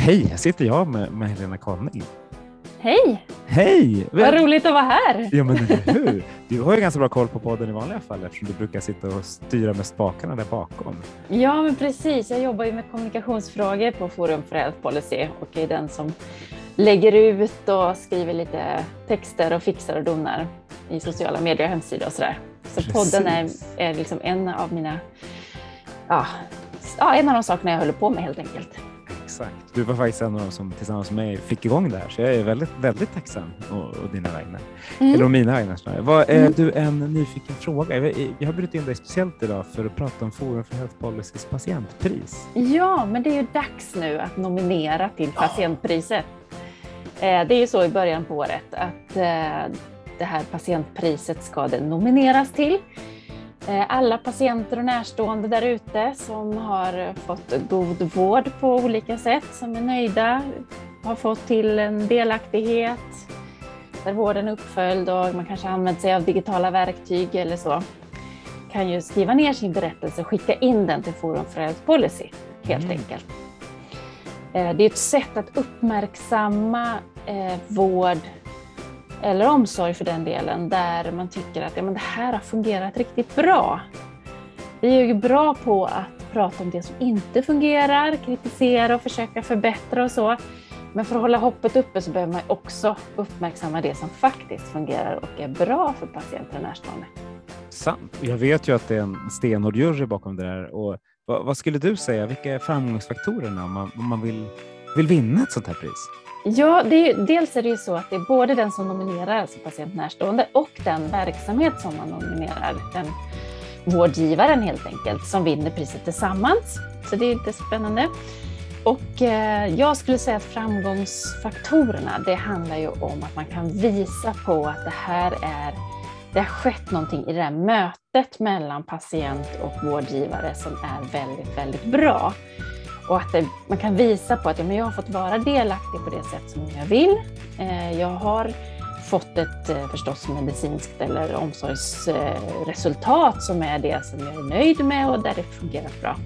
Hej, här sitter jag med, med Helena Conning. Hej! Hej! Vad roligt att vara här. Ja, men hur? Du har ju ganska bra koll på podden i vanliga fall eftersom du brukar sitta och styra med spakarna där bakom. Ja, men precis. Jag jobbar ju med kommunikationsfrågor på Forum för Health Policy och är den som lägger ut och skriver lite texter och fixar och donar i sociala medier och hemsidor och sådär. Så precis. podden är, är liksom en av mina, ja, en av de sakerna jag håller på med helt enkelt. Exakt. Du var faktiskt en av dem som tillsammans med mig fick igång det här, så jag är väldigt, väldigt tacksam och, och dina vägnar. Mm. Eller mina vägnar snarare. Vad, är mm. du en nyfiken fråga? Jag, har bjudit in dig speciellt idag för att prata om Forum för Health Policys patientpris. Ja, men det är ju dags nu att nominera till patientpriset. Eh, det är ju så i början på året att eh, det här patientpriset ska det nomineras till. Eh, alla patienter och närstående där ute som har fått god vård på olika sätt, som är nöjda, har fått till en delaktighet, där vården är uppföljd och man kanske använt sig av digitala verktyg eller så, kan ju skriva ner sin berättelse och skicka in den till Forum för Health Policy, helt mm. enkelt. Eh, det är ett sätt att uppmärksamma eh, vård eller omsorg för den delen, där man tycker att ja, men det här har fungerat riktigt bra. Vi är ju bra på att prata om det som inte fungerar, kritisera och försöka förbättra och så. Men för att hålla hoppet uppe så behöver man också uppmärksamma det som faktiskt fungerar och är bra för patienter och närstående. Sant. Jag vet ju att det är en stenhård jury bakom det där. Och vad, vad skulle du säga, vilka är framgångsfaktorerna om man, om man vill, vill vinna ett sånt här pris? Ja, det är, dels är det ju så att det är både den som nominerar, alltså patient närstående, och den verksamhet som man nominerar, den vårdgivaren helt enkelt, som vinner priset tillsammans. Så det är lite spännande. Och eh, jag skulle säga att framgångsfaktorerna, det handlar ju om att man kan visa på att det här är, det har skett någonting i det här mötet mellan patient och vårdgivare som är väldigt, väldigt bra. Och att det, man kan visa på att ja, men jag har fått vara delaktig på det sätt som jag vill. Eh, jag har fått ett eh, förstås medicinskt eller omsorgsresultat som är det som jag är nöjd med och där det fungerar bra.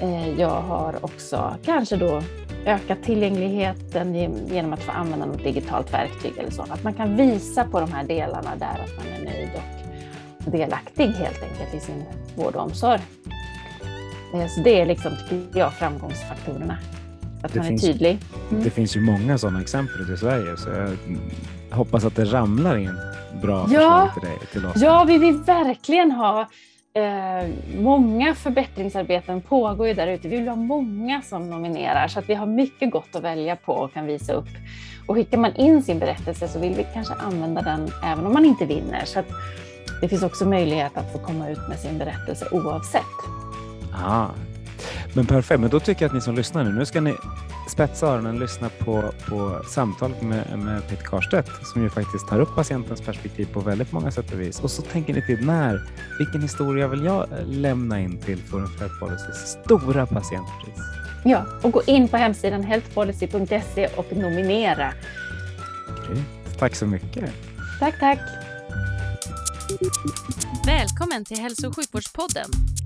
Eh, jag har också kanske då ökat tillgängligheten genom att få använda något digitalt verktyg eller så. Att man kan visa på de här delarna där att man är nöjd och delaktig helt enkelt i sin vård och omsorg. Eh, så det är liksom, tycker jag, framgångsfaktorerna. Att det man finns, är tydlig. Mm. Det finns ju många sådana exempel i Sverige, så jag hoppas att det ramlar in bra ja, förslag till, dig, till oss. Ja, vi vill verkligen ha Eh, många förbättringsarbeten pågår ju där ute. Vi vill ha många som nominerar så att vi har mycket gott att välja på och kan visa upp. Och skickar man in sin berättelse så vill vi kanske använda den även om man inte vinner. Så det finns också möjlighet att få komma ut med sin berättelse oavsett. Ah. Men perfekt, men då tycker jag att ni som lyssnar nu, nu ska ni spetsa öronen och lyssna på, på samtalet med, med Peter Karstedt som ju faktiskt tar upp patientens perspektiv på väldigt många sätt och vis. Och så tänker ni till när, vilken historia vill jag lämna in till Forum för Health Policys stora patientpris? Ja, och gå in på hemsidan healthpolicy.se och nominera. Grymt. Tack så mycket. Tack, tack. Välkommen till Hälso och sjukvårdspodden,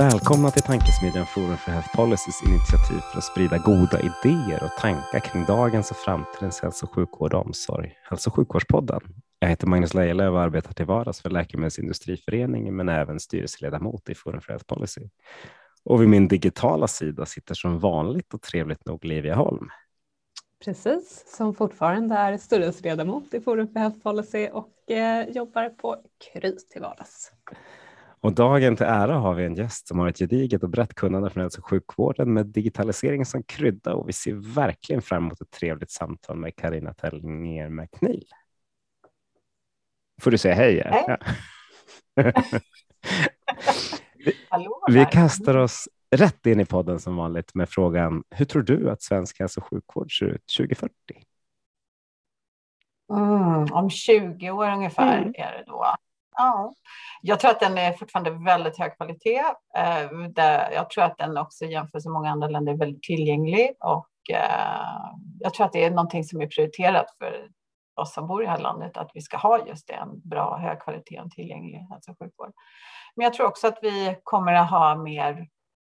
Välkomna till Tankesmedjan Forum för Health Policys initiativ för att sprida goda idéer och tankar kring dagens och framtidens hälso och sjukvård och omsorg, Hälso och sjukvårdspodden. Jag heter Magnus Lejelöw och arbetar till vardags för Läkemedelsindustriföreningen men även styrelseledamot i Forum för Health Policy. Och vid min digitala sida sitter som vanligt och trevligt nog Livia Holm. Precis, som fortfarande är styrelseledamot i Forum för Health Policy och eh, jobbar på KRY till vardags. Och dagen till ära har vi en gäst som har ett gediget och brett kunnande från hälso och sjukvården med digitalisering som krydda och vi ser verkligen fram emot ett trevligt samtal med Karina Tellinger McNeil. Får du säga hej? Hej. vi, vi kastar oss rätt in i podden som vanligt med frågan hur tror du att svensk hälso och sjukvård ser ut 2040? Mm, om 20 år ungefär Mm. är det då. Ja. Jag tror att den är fortfarande väldigt hög kvalitet. Eh, där jag tror att den också jämfört med många andra länder är väldigt tillgänglig och eh, jag tror att det är någonting som är prioriterat för oss som bor i det här landet att vi ska ha just det, en bra, hög kvalitet och tillgänglig hälso och sjukvård. Men jag tror också att vi kommer att ha mer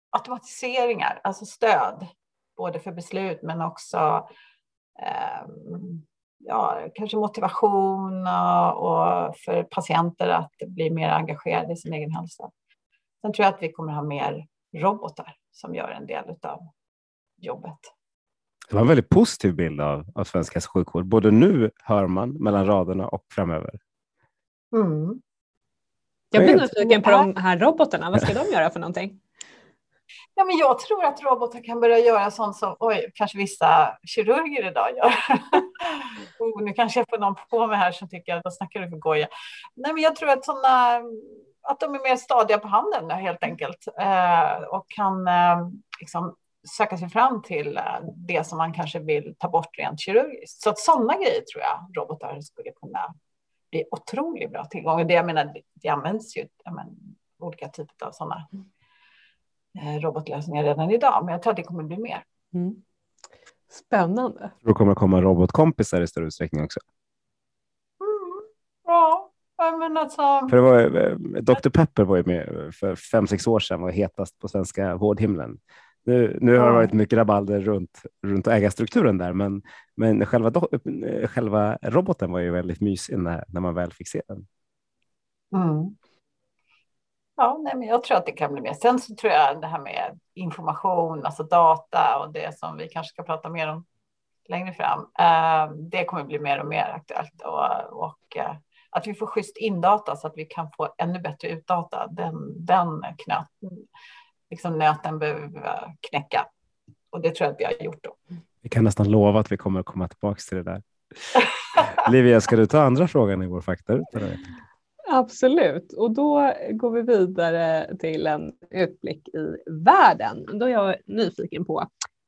automatiseringar, alltså stöd, både för beslut men också eh, ja, kanske motivation och, för patienter att bli mer engagerade i sin egen hälsa. Sen tror jag att vi kommer ha mer robotar som gör en del av jobbet. Det var en väldigt positiv bild av, av svensk hälso och sjukvård. Både nu hör man mellan raderna och framöver. Mm. Jag blir nyfiken på de här robotarna. Vad ska de göra för någonting? Ja, men jag tror att robotar kan börja göra sånt som oj, kanske vissa kirurger idag gör. oh, nu kanske jag får någon på mig här som tycker att vad snackar du för goja? Nej, men jag tror att såna, att de är mer stadiga på handen helt enkelt eh, och kan eh, liksom söka sig fram till eh, det som man kanske vill ta bort rent kirurgiskt. Så att sådana grejer tror jag robotar skulle kunna bli otroligt bra tillgång. Det jag menar, det används ju menar, olika typer av sådana eh, robotlösningar redan idag, men jag tror att det kommer bli mer. Mm. Spännande. Då kommer det komma robotkompisar i större utsträckning också. Mm, ja, men alltså. För det var, eh, Dr. Pepper var ju med för fem, sex år sedan och var hetast på svenska vårdhimlen. Nu, nu har det varit mycket rabalder runt, runt ägarstrukturen där, men, men själva, do- eh, själva roboten var ju väldigt mysig när, när man väl fick se den. Mm. Ja, nej, men jag tror att det kan bli mer. Sen så tror jag det här med information, alltså data och det som vi kanske ska prata mer om längre fram. Eh, det kommer bli mer och mer aktuellt och, och eh, att vi får schysst indata så att vi kan få ännu bättre utdata. Den, den knöt, liksom nöten behöver vi knäcka och det tror jag att vi har gjort då. Vi kan nästan lova att vi kommer att komma tillbaka till det där. Livia, ska du ta andra frågan i vår faktor? Absolut, och då går vi vidare till en utblick i världen. Då är jag nyfiken på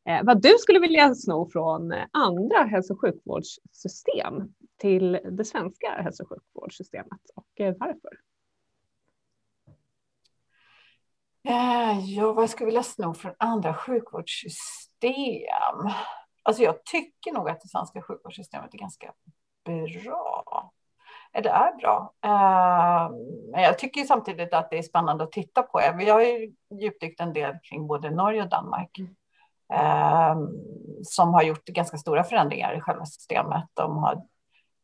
eh, vad du skulle vilja sno från andra hälso och sjukvårdssystem till det svenska hälso och sjukvårdssystemet och eh, varför. Eh, ja, vad skulle jag vilja sno från andra sjukvårdssystem? Alltså jag tycker nog att det svenska sjukvårdssystemet är ganska bra. Eller är bra. Eh, Men jag tycker samtidigt att det är spännande att titta på. Vi har ju djupdykt en del kring både Norge och Danmark. eh, Som har gjort ganska stora förändringar i själva systemet. De har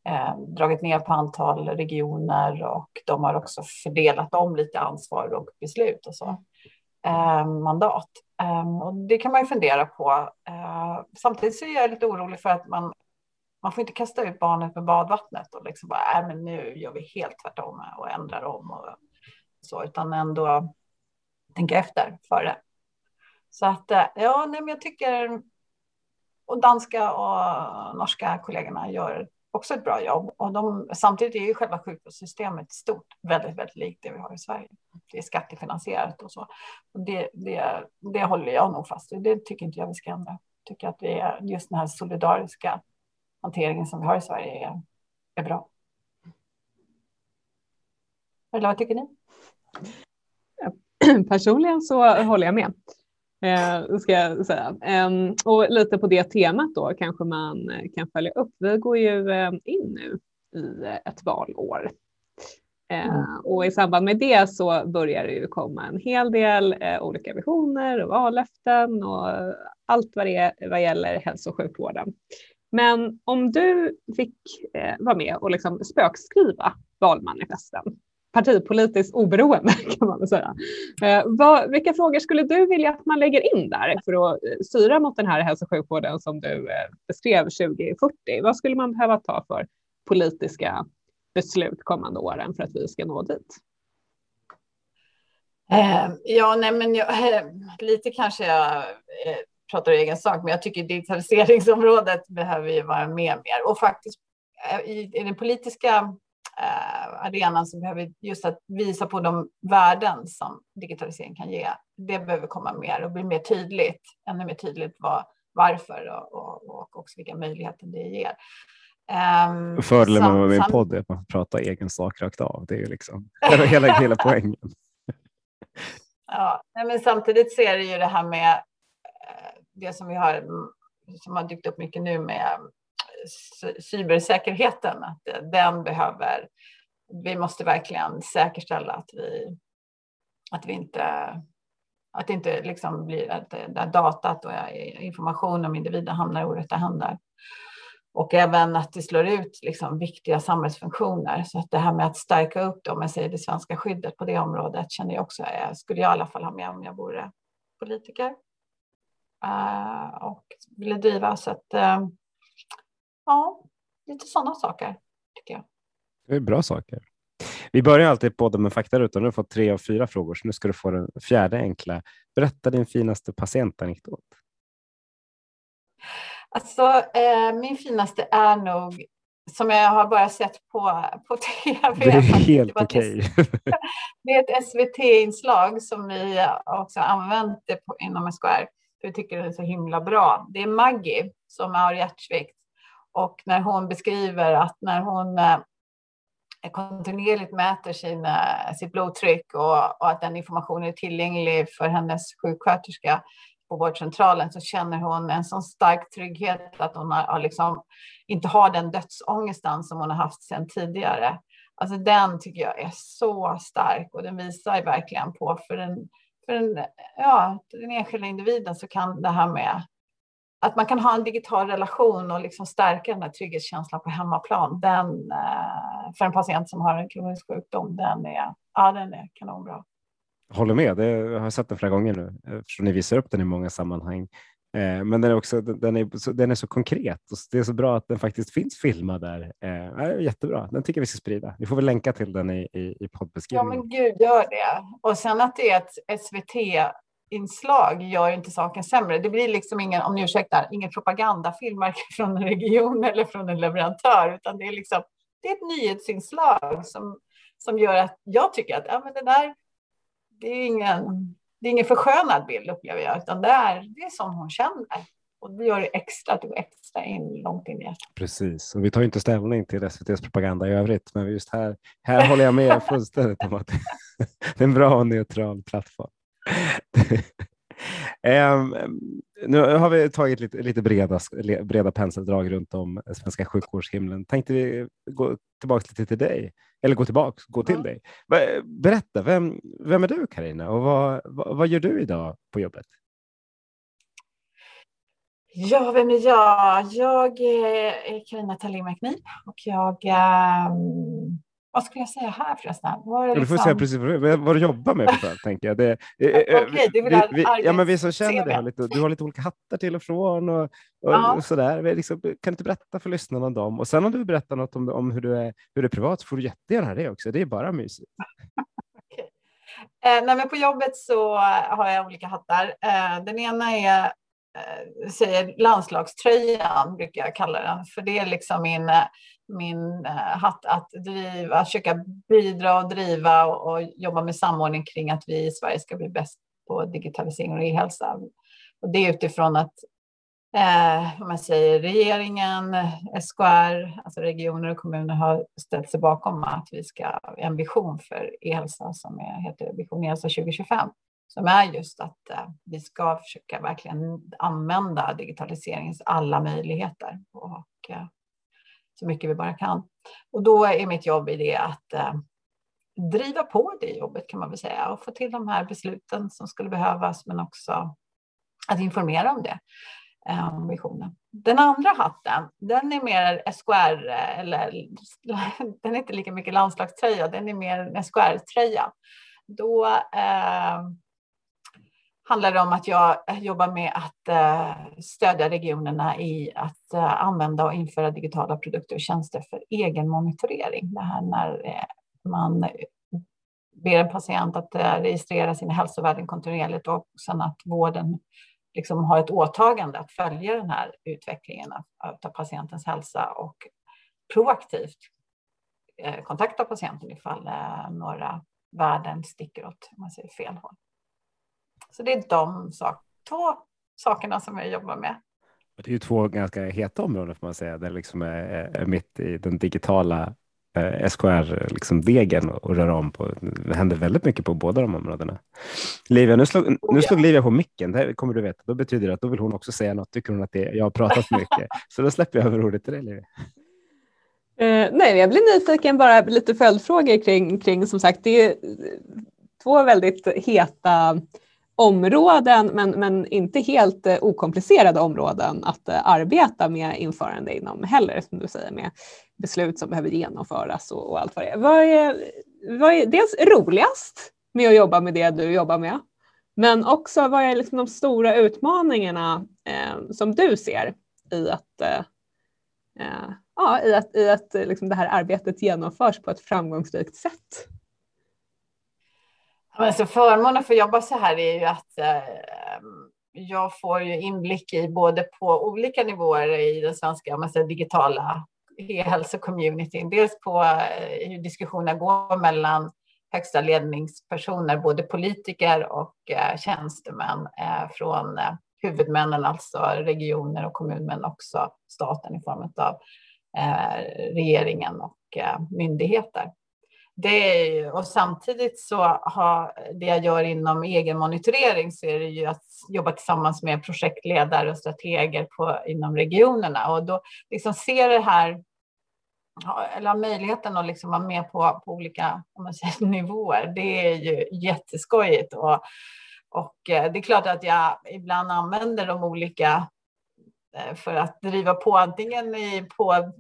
eh, dragit ner på antal regioner och de har också fördelat om lite ansvar och beslut och så. Eh, mandat. Eh, och det kan man ju fundera på. Eh, samtidigt så är jag lite orolig för att man, man får inte kasta ut barnet med badvattnet och liksom bara, äh, men nu gör vi helt tvärtom och ändrar om och så, utan ändå tänka efter före. Så att, eh, ja, nej, men jag tycker, och danska och norska kollegorna gör också ett bra jobb. Och de, samtidigt är ju själva sjukvårdssystemet stort, väldigt, väldigt likt det vi har i Sverige. Det är skattefinansierat och så. Och det, det, det håller jag nog fast vid. Det tycker inte jag vi ska ändra. Jag tycker att vi är, just den här solidariska hanteringen som vi har i Sverige är, är bra. Eller vad tycker ni? Personligen så håller jag med. Eh, ska jag säga. Ehm, och lite på det temat då kanske man eh, kan följa upp. Vi går ju eh, in nu i eh, ett valår. Eh. Och i samband med det så börjar det ju komma en hel del eh, olika visioner och vallöften och allt vad det är vad gäller hälso och sjukvården. Men om du fick eh, vara med och liksom spökskriva valmanifesten, partipolitiskt oberoende kan man väl säga. Eh, vad, vilka frågor skulle du vilja att man lägger in där för att eh, styra mot den här hälso och sjukvården som du eh, beskrev 2040? Vad skulle man behöva ta för politiska beslut kommande åren för att vi ska nå dit? Eh, ja, nej, men jag, eh, lite kanske jag eh, pratar i egen sak, men jag tycker digitaliseringsområdet behöver ju vara med mer. Och faktiskt eh, i, i den politiska eh, arenan som behöver just att visa på de värden som digitalisering kan ge. Det behöver komma mer och bli mer tydligt, ännu mer tydligt vad, varför och, och, och också vilka möjligheter det ger. Um, Fördelen med min podd är att man får prata egen sak rakt av. Det är ju liksom hela, hela poängen. ja, men samtidigt så är det ju det här med det som vi har som har dykt upp mycket nu med eh, cybersäkerheten. Att eh, den behöver, vi måste verkligen säkerställa att vi, att vi inte att det inte liksom blir att eh, det datat och information om individer hamnar i orätta händer. Och även att det slår ut liksom viktiga samhällsfunktioner. Så att det här med att stärka upp då, om jag säger det svenska skyddet på det området känner jag också, är, skulle jag i alla fall ha med om jag vore politiker. Uh, och ville driva. Så att, uh, ja, lite sådana saker tycker jag. Det är bra saker. Vi börjar alltid podden med faktarutan. Nu har du fått tre av fyra frågor, så nu ska du få den fjärde enkla. Berätta din finaste patientanekdot. Alltså, eh, min finaste är nog som jag har bara sett på, på tv. Det är helt okej. Okay. Det är ett SVT-inslag som vi också använt på, inom SKR. För vi tycker det är så himla bra. Det är Maggie som har hjärtsvikt. Och när hon beskriver att när hon eh, kontinuerligt mäter sin, eh, sitt blodtryck och, och, att den informationen är tillgänglig för hennes sjuksköterska på vårdcentralen så känner hon en sån stark trygghet att hon har, har liksom, inte har den dödsångesten som hon har haft sedan tidigare. Alltså den tycker jag är så stark och den visar verkligen på för den, för den, ja, den enskilda individen så kan det här med att man kan ha en digital relation och liksom stärka den här trygghetskänslan på hemmaplan, den, eh, för en patient som har en kronisk sjukdom, den är, ja, den är kanonbra. Håller med, det, jag har sett den flera gånger nu eftersom ni visar upp den i många sammanhang. Eh, men den är, också, den, är, den är så konkret och det är så bra att den faktiskt finns filmad där. Eh, jättebra, den tycker jag vi ska sprida. Vi får väl länka till den i, i, i poddbeskrivningen. Ja men gud, gör det. Och sen att det är ett SVT inslag gör inte saken sämre. Det blir liksom ingen, om ni ursäktar, ingen propagandafilm från en region eller från en leverantör, utan det är liksom det är ett nyhetsinslag som, som gör att jag tycker att ja, men det där det är ingen, det är ingen förskönad bild upplever jag, utan det är, det är som hon känner. Och det gör det extra, att det går extra in långt in i hjärtat. Precis, och vi tar inte ställning till SVTs propaganda i övrigt, men just här, här håller jag med fullständigt om att det är en bra och neutral plattform. Um, nu har vi tagit lite, lite breda, breda penseldrag runt om svenska sjukvårdshimlen. Tänkte vi gå tillbaka lite till dig, eller gå tillbaka, gå till ja. dig. Berätta, vem, vem är du Karina och vad, vad, vad, gör du idag på jobbet? Ja, vem är jag? Jag är Karina Thalin McNeil och jag um vad skulle jag säga här förresten? Var liksom... Du får säga liksom- precis vad, du jobbar med, för tänker jag. Det, okay, det vi, vi, ja, men vi som känner dig, lite, du har lite olika hattar till och från och, och, ja. och sådär. Liksom, kan du inte berätta för lyssnarna om dem? Och sen om du berättar något om, om hur, du är, hur du är privat så får du jättegärna det också. Det är bara mysigt. okay. eh, nej, men på jobbet så har jag olika hattar. Eh, den ena är eh, Eh, säger landslagströjan, brukar jag kalla den, för det är liksom min eh, min eh, hatt att driva, att försöka bidra och driva och, och, jobba med samordning kring att vi i Sverige ska bli bäst på digitalisering och e-hälsa. Och det är utifrån att eh, om man säger regeringen, SKR, alltså regioner och kommuner har ställt sig bakom att vi ska ha en vision för e-hälsa som är, heter Vision e-hälsa 2025 som är just att eh, vi ska försöka verkligen använda digitaliseringens alla möjligheter och eh, så mycket vi bara kan. Och då är mitt jobb i det att eh, driva på det jobbet kan man väl säga och få till de här besluten som skulle behövas men också att informera om det, om visionen. Den andra hatten, den är mer SKR, eller den är inte lika mycket landslagströja, den är mer en SKR-tröja. Då eh, handlar det om att jag eh, jobbar med att eh, stödja regionerna i att eh, använda och införa digitala produkter och tjänster för egen monitorering. Det här när man ber en patient att registrera sina hälsovärden kontinuerligt och sen att vården liksom har ett åtagande att följa den här utvecklingen av patientens hälsa och proaktivt kontakta patienten ifall några värden sticker åt man säger fel håll. Så det är de sak, två sakerna som jag jobbar med. Det är ju två ganska heta områden får man säga, där liksom är, är mitt i den digitala eh, SKR-degen liksom och röra om på. Det händer väldigt mycket på båda de områdena. Livia, nu slog, nu slog Livia på micken, det kommer du veta. Då betyder det att då vill hon också säga något. Tycker hon att det, jag har pratat för mycket? Så då släpper jag över ordet till dig, Livia. Eh, nej, jag blir nyfiken bara lite följdfrågor kring, kring som sagt, det är två väldigt heta områden, men, men inte helt eh, okomplicerade områden att eh, arbeta med införande inom heller, som du säger, med beslut som behöver genomföras och, och allt vad det är. Vad är, vad är dels roligast med att jobba med det du jobbar med? Men också vad är liksom de stora utmaningarna eh, som du ser i att, eh, eh ja, i att, i att eh, liksom det här arbetet genomförs på ett framgångsrikt sätt? Alltså förmånen för att jobba så här är ju att eh, jag får ju inblick i både på olika nivåer i den svenska man säger, digitala e-hälsocommunityn. Dels på eh, hur diskussionerna går mellan högsta ledningspersoner, både politiker och eh, tjänstemän eh, från eh, huvudmännen, alltså regioner och kommuner, men också staten i form av eh, regeringen och eh, myndigheter. Det är, och samtidigt så har det jag gör inom egen monitorering så är det ju att jobba tillsammans med projektledare och strateger på, inom regionerna och då liksom ser det här eller möjligheten att liksom vara med på, på olika om man säger, nivåer. Det är ju jätteskojigt och, och eh, det är klart att jag ibland använder de olika Eh, för att driva på antingen i, på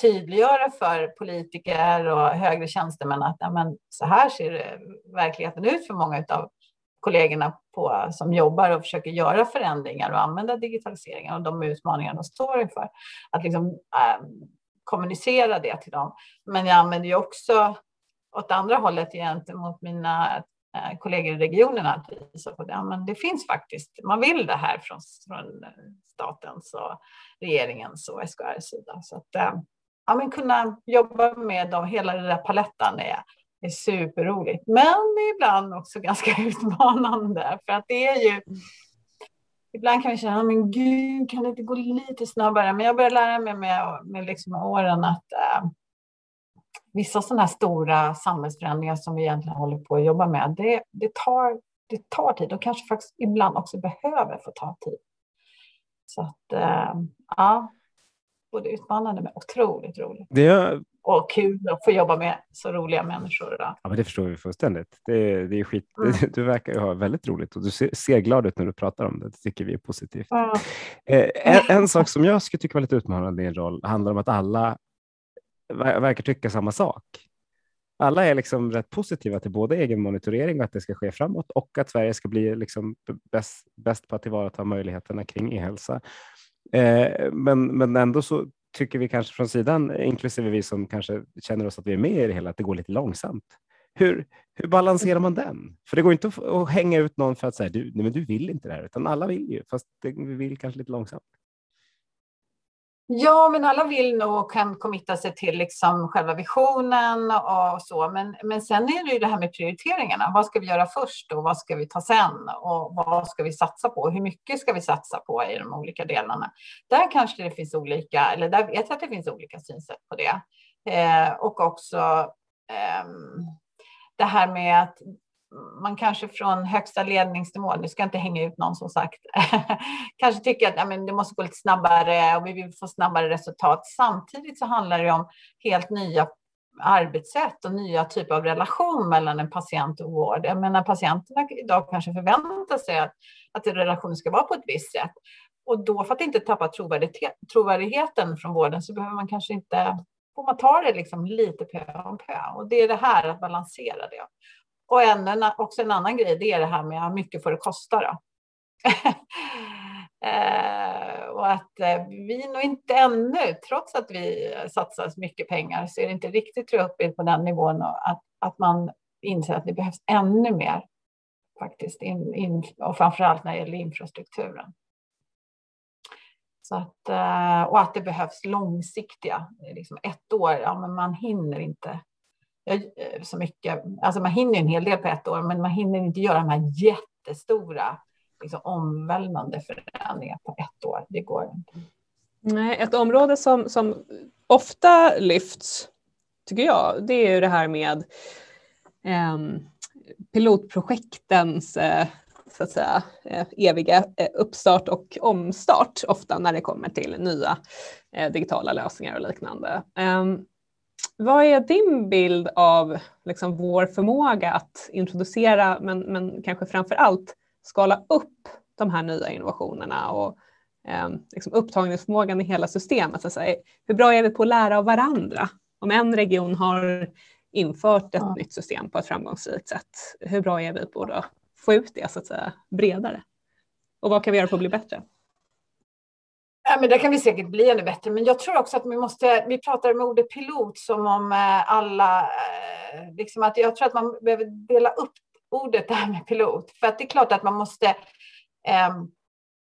tydliggöra för politiker och högre tjänstemän att ja, men så här ser eh, verkligheten ut för många av kollegorna på, som jobbar och försöker göra förändringar och använda digitaliseringen och de utmaningar de står inför. Att liksom, äh, kommunicera det till dem. Men jag använder ju också åt andra hållet gentemot mina Eh, kollegor i regionerna att visa på det. Ja, men det finns faktiskt, man vill det här från, från statens och regeringens och SKRs sida. Så att eh, ja, men kunna jobba med dem, hela den där paletten är, är superroligt. Men ibland också ganska utmanande för att det är ju Ibland kan vi känna, men gud, kan det inte gå lite snabbare? Men jag börjar lära mig med, med liksom åren att äh, vissa sådana här stora samhällsförändringar som vi egentligen håller på att jobba med, det, det, tar, det tar tid och kanske faktiskt ibland också behöver få ta tid. Så att, äh, ja, både utmanande men otroligt roligt. Det är... Och kul att få jobba med så roliga människor. Då. Ja, men det förstår vi fullständigt. Det, det är skit. Mm. Du verkar ju ha väldigt roligt och du ser, ser, glad ut när du pratar om det. Det tycker vi är positivt. Mm. en, en, sak som jag skulle tycka var lite utmanande i en roll handlar om att alla verkar tycka samma sak. Alla är liksom rätt positiva till både egen monitorering och att det ska ske framåt och att Sverige ska bli liksom bäst, bäst på att tillvarata möjligheterna kring e-hälsa. Eh, men, men ändå så tycker vi kanske från sidan, inklusive vi som kanske känner oss att vi är med i det hela, att det går lite långsamt. Hur, hur balanserar man den? För det går inte att, att hänga ut någon för att säga du, nej, men du vill inte det här, utan alla vill ju, fast det, vi vill kanske lite långsamt. Ja, men alla vill nog och kan committa sig till liksom själva visionen och så. Men, men sen är det ju det här med prioriteringarna. Vad ska vi göra först och vad ska vi ta sen? Och vad ska vi satsa på? Hur mycket ska vi satsa på i de olika delarna? Där kanske det finns olika, eller där vet jag att det finns olika synsätt på det. Eh, och också eh, det här med att man kanske från högsta ledningsnivå, nu ska jag inte hänga ut någon som sagt, kanske tycker att ja, men det måste gå lite snabbare och vi vill få snabbare resultat. Samtidigt så handlar det om helt nya arbetssätt och nya typer av relation mellan en patient och vård. Jag menar patienterna idag kanske förväntar sig att, att relationen ska vara på ett visst sätt. Och då för att inte tappa trovärdigheten från vården så behöver man kanske inte, får man ta det liksom lite pö om pö. Och det är det här att balansera det. Och en, också en annan grej, det är det här med hur mycket får det kosta då? eh, och att eh, vi nog inte ännu, trots att vi satsar så mycket pengar, så är det inte riktigt tror jag, uppe på den nivån att, att man inser att det behövs ännu mer faktiskt, in, in, och framför allt när det gäller infrastrukturen. Så att, eh, och att det behövs långsiktiga, liksom ett år, ja men man hinner inte Eh, så mycket. Alltså man hinner en hel del på ett år, men man hinner inte göra de här jättestora liksom omvälvande förändringar på ett år. Det går inte. Nej, ett område som, som ofta lyfts, tycker jag, det är ju det här med eh, pilotprojektens eh, så att säga, eh, eviga eh, uppstart och omstart ofta när det kommer till nya eh, digitala lösningar och liknande. Ehm, vad är din bild av liksom, vår förmåga att introducera, men, men kanske framför allt skala upp de här nya innovationerna och eh, liksom upptagningsförmågan i hela systemet? Så att säga. Hur bra är vi på att lära av varandra? Om en region har infört ett ja. nytt system på ett framgångsrikt sätt, hur bra är vi på att få ut det så att säga bredare? Och vad kan vi göra för att bli bättre? Ja, men det kan vi säkert bli ännu bättre, men jag tror också att vi måste, vi pratar med ordet pilot som om eh, alla, eh, liksom att jag tror att man behöver dela upp ordet det här med pilot, för att det är klart att man måste eh,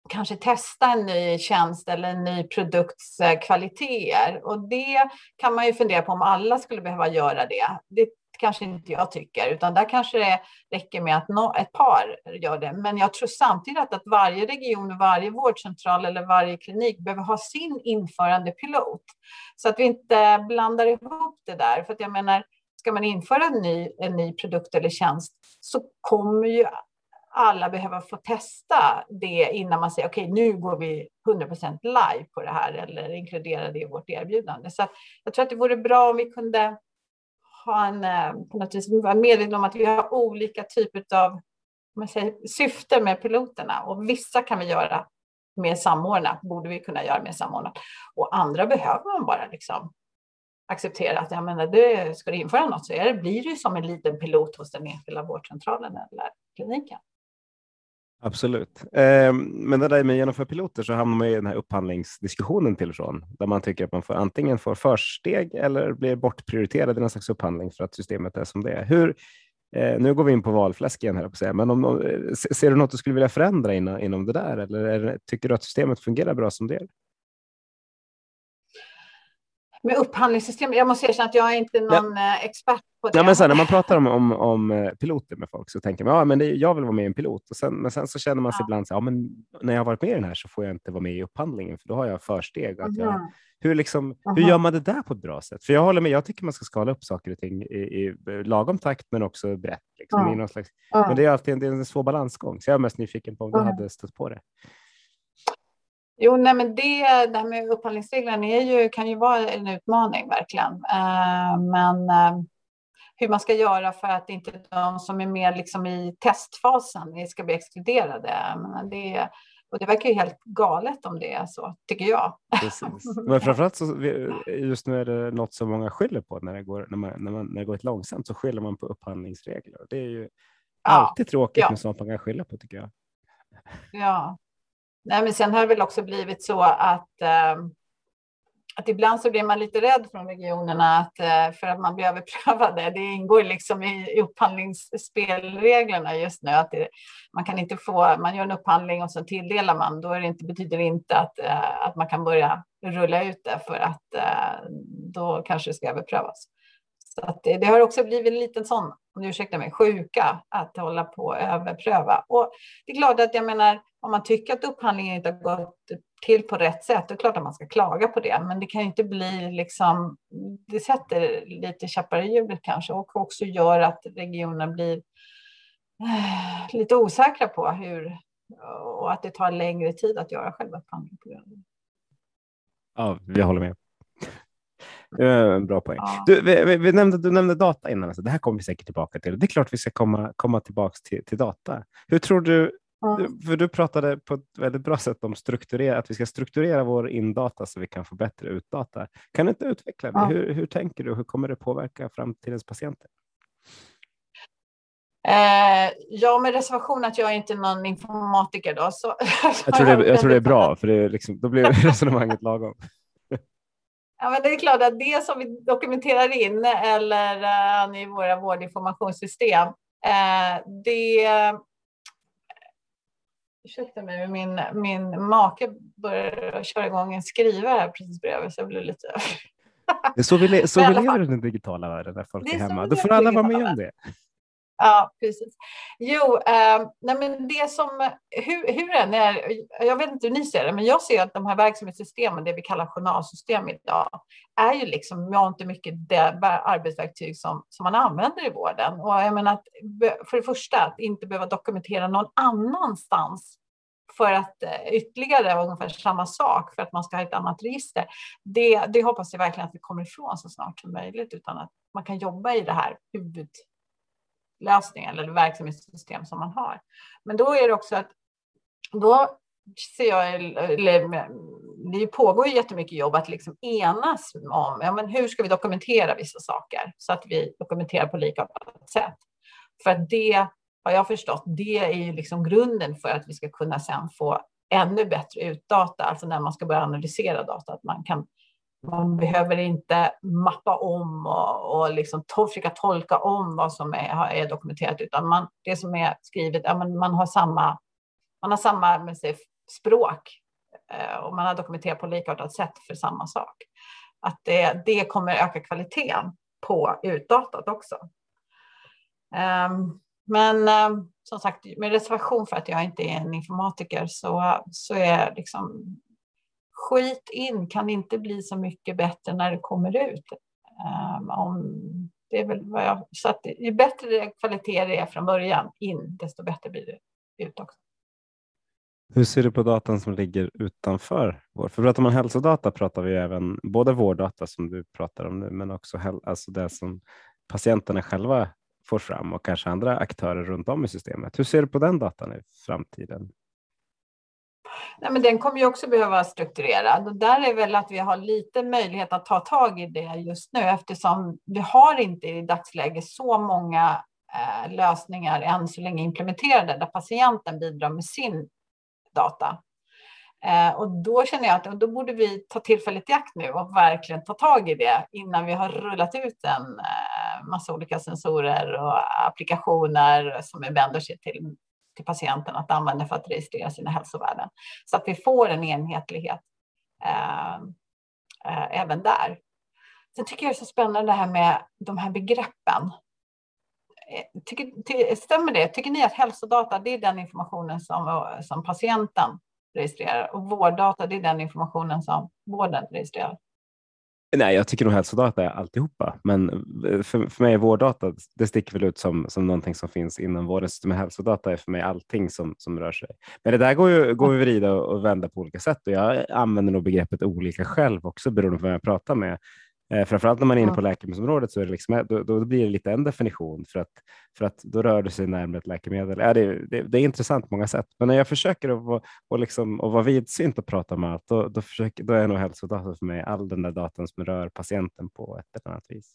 kanske testa en ny tjänst eller en ny produkts eh, kvaliteter. Och det kan man ju fundera på om alla skulle behöva göra det. Det kanske inte jag tycker, utan där kanske det räcker med att ett par gör det. Men jag tror samtidigt att varje region, varje vårdcentral eller varje klinik behöver ha sin införandepilot. Så att vi inte blandar ihop det där. För att jag menar, ska man införa en ny, en ny produkt eller tjänst så kommer ju alla behöva få testa det innan man säger okej, okay, nu går vi 100% live på det här eller inkludera det i vårt erbjudande. Så jag tror att det vore bra om vi kunde ha en, eh, på något vis, vara medvetna om att vi har olika typer av man säger, syften med piloterna och vissa kan vi göra mer samordnat, borde vi kunna göra mer samordnat. Och andra behöver man bara liksom acceptera att jag menar, det, ska du införa något så är det, blir det som en liten pilot hos den enskilda vårdcentralen eller kliniken. Absolut. Eh, men det där med att genomföra piloter så hamnar man i den här upphandlingsdiskussionen till och från där man tycker att man får antingen får försteg eller blir bortprioriterad i någon slags upphandling för att systemet är som det är. Hur, eh, nu går vi in på valfläsk igen, här på säga. men om, om, eh, ser du något du skulle vilja förändra inom, inom det där eller är, tycker du att systemet fungerar bra som det är? Med upphandlingssystem. Jag måste erkänna att jag är inte någon ja. Eh, expert på det. Ja, men sen, när man pratar om, om, om eh, piloter med folk så tänker man ja, men det, jag vill vara med i en pilot. Och sen, men sen så känner man sig ja. ibland så ja, men när jag har varit med i den här så får jag inte vara med i upphandlingen för då har jag försteg. Att jag, hur, liksom, hur gör man det där på ett bra sätt? För jag håller med, jag tycker man ska skala upp saker och ting i, i lagom takt men också brett. Liksom, ja. i någon slags, Men det är alltid en, det är en svår balansgång. Så jag är mest nyfiken på om du hade stött på det. Jo, nej, men det, det här med upphandlingsreglerna är ju, kan ju vara en utmaning verkligen. Eh, men eh, hur man ska göra för att inte de som är med liksom i testfasen ska bli exkluderade. Men det, och det verkar ju helt galet om det är så, tycker jag. Precis. Men framförallt så just nu är det något som många skyller på när det går, när man, när man, när det går ett långsamt så skyller man på upphandlingsregler. Det är ju ja. alltid tråkigt ja. med sånt man kan skylla på tycker jag. Ja, Nej, men sen har det väl också blivit så att, eh, att ibland så blir man lite rädd från regionerna att, eh, för att man blir överprövade. Det ingår liksom i upphandlingsspelreglerna just nu att det, man kan inte få, man gör en upphandling och så tilldelar man, då är det inte, betyder det inte att, eh, att man kan börja rulla ut det för att eh, då kanske det ska överprövas. Så att det, det, har också blivit en liten sån, om du ursäktar mig, sjuka att hålla på och överpröva. Och det är klart att jag menar, om man tycker att upphandlingen inte har gått till på rätt sätt, då är det klart att man ska klaga på det. Men det kan inte bli liksom, det sätter lite käppar i hjulet kanske och också gör att regionerna blir eh, lite osäkra på hur och att det tar längre tid att göra själva upphandlingen. Ja, vi håller med. Bra poäng. Ja. Du, vi, vi, nämnde, du nämnde data innan. Alltså, det här kommer vi säkert tillbaka till. Det är klart vi ska komma, komma tillbaka till, till data. Hur tror du för du pratade på ett väldigt bra sätt om strukturera, att vi ska strukturera vår indata så vi kan få bättre utdata. Kan du inte utveckla det? Ja. Hur, hur tänker du? Hur kommer det påverka framtidens patienter? Eh, ja, med reservation att jag är inte någon informatiker då. Så, jag, tror det, jag tror det är bra, för det är liksom, då blir resonemanget lagom. Ja, men det är klart att det som vi dokumenterar in eller uh, i våra vårdinformationssystem, uh, det Ursäkta mig, min, min make börjar köra igång en skrivare här precis bredvid så jag blir lite... Det är så vi, så vi lever i den digitala världen när folk är, är hemma. Då får alla vara med om det. Ja, precis. Jo, eh, nej men det som, hur, hur än är, jag vet inte hur ni ser det, men jag ser att de här verksamhetssystemen, det vi kallar journalsystem idag, är ju liksom inte mycket det arbetsverktyg som, som man använder i vården. Och jag menar att för det första, att inte behöva dokumentera någon annanstans för att eh, ytterligare ungefär samma sak för att man ska ha ett annat register. Det, det hoppas jag verkligen att vi kommer ifrån så snart som möjligt utan att man kan jobba i det här huvud lösning eller verksamhetssystem som man har. Men då är det också att då ser jag, eller, det pågår ju jättemycket jobb att liksom enas om ja, men hur ska vi dokumentera vissa saker så att vi dokumenterar på likartat sätt. För att det har jag förstått, det är ju liksom grunden för att vi ska kunna sen få ännu bättre utdata, alltså när man ska börja analysera data, att man kan man behöver inte mappa om och, och liksom to försöka tolka om vad som är, är dokumenterat, utan man, det som är skrivet, ja, man, man har samma, man har samma med sig, språk eh, och man har dokumenterat på likartat sätt för samma sak. Att det, det kommer öka kvaliteten på utdatat också. Um, men um, som sagt, med reservation för att jag inte är en informatiker så, så är liksom skit in kan inte bli så mycket bättre när det kommer ut. Um, om, det är väl vad jag, så att ju bättre kvalitet det är från början in, desto bättre blir det ut också. Hur ser du på datan som ligger utanför vår? För pratar man hälsodata pratar vi även både vårddata som du pratar om nu, men också alltså det som patienterna själva får fram och kanske andra aktörer runt om i systemet. Hur ser du på den datan i framtiden? Nej, men den kommer ju också behöva vara strukturerad och där är väl att vi har lite möjlighet att ta tag i det just nu eftersom vi har inte i dagsläget så många eh, lösningar än så länge implementerade där patienten bidrar med sin data. Eh, och då känner jag att då borde vi ta tillfället i akt nu och verkligen ta tag i det innan vi har rullat ut en eh, massa olika sensorer och applikationer som vi vänder sig till till patienten att använda för att registrera sina hälsovärden. Så att vi får en enhetlighet eh, eh, även där. Sen tycker jag det är så spännande det här med de här begreppen. Eh, tycker, ty, stämmer det? Tycker ni att hälsodata det är den informationen som, eh, som patienten registrerar och vårddata det är den informationen som vården registrerar? Nej, jag tycker nog hälsodata är alltihopa, men eh, för, för mig är vårddata, det sticker väl ut som, som någonting som finns inom vårdens system. Hälsodata är för mig allting som, som rör sig. Men det där går ju går att vrida och vända på olika sätt och jag använder nog begreppet olika själv också beroende på vem jag pratar med. Eh, framförallt när man är inne på läkemedelsområdet så är det liksom, då, då blir det lite en definition för att, för att då rör det sig närmare ett läkemedel. Ja, det, det, det är intressant på många sätt, men när jag försöker att vara, och liksom, att vara vidsynt och prata om allt, då, då, försöker, då är nog hälsodata för mig all den där datan som rör patienten på ett eller annat vis.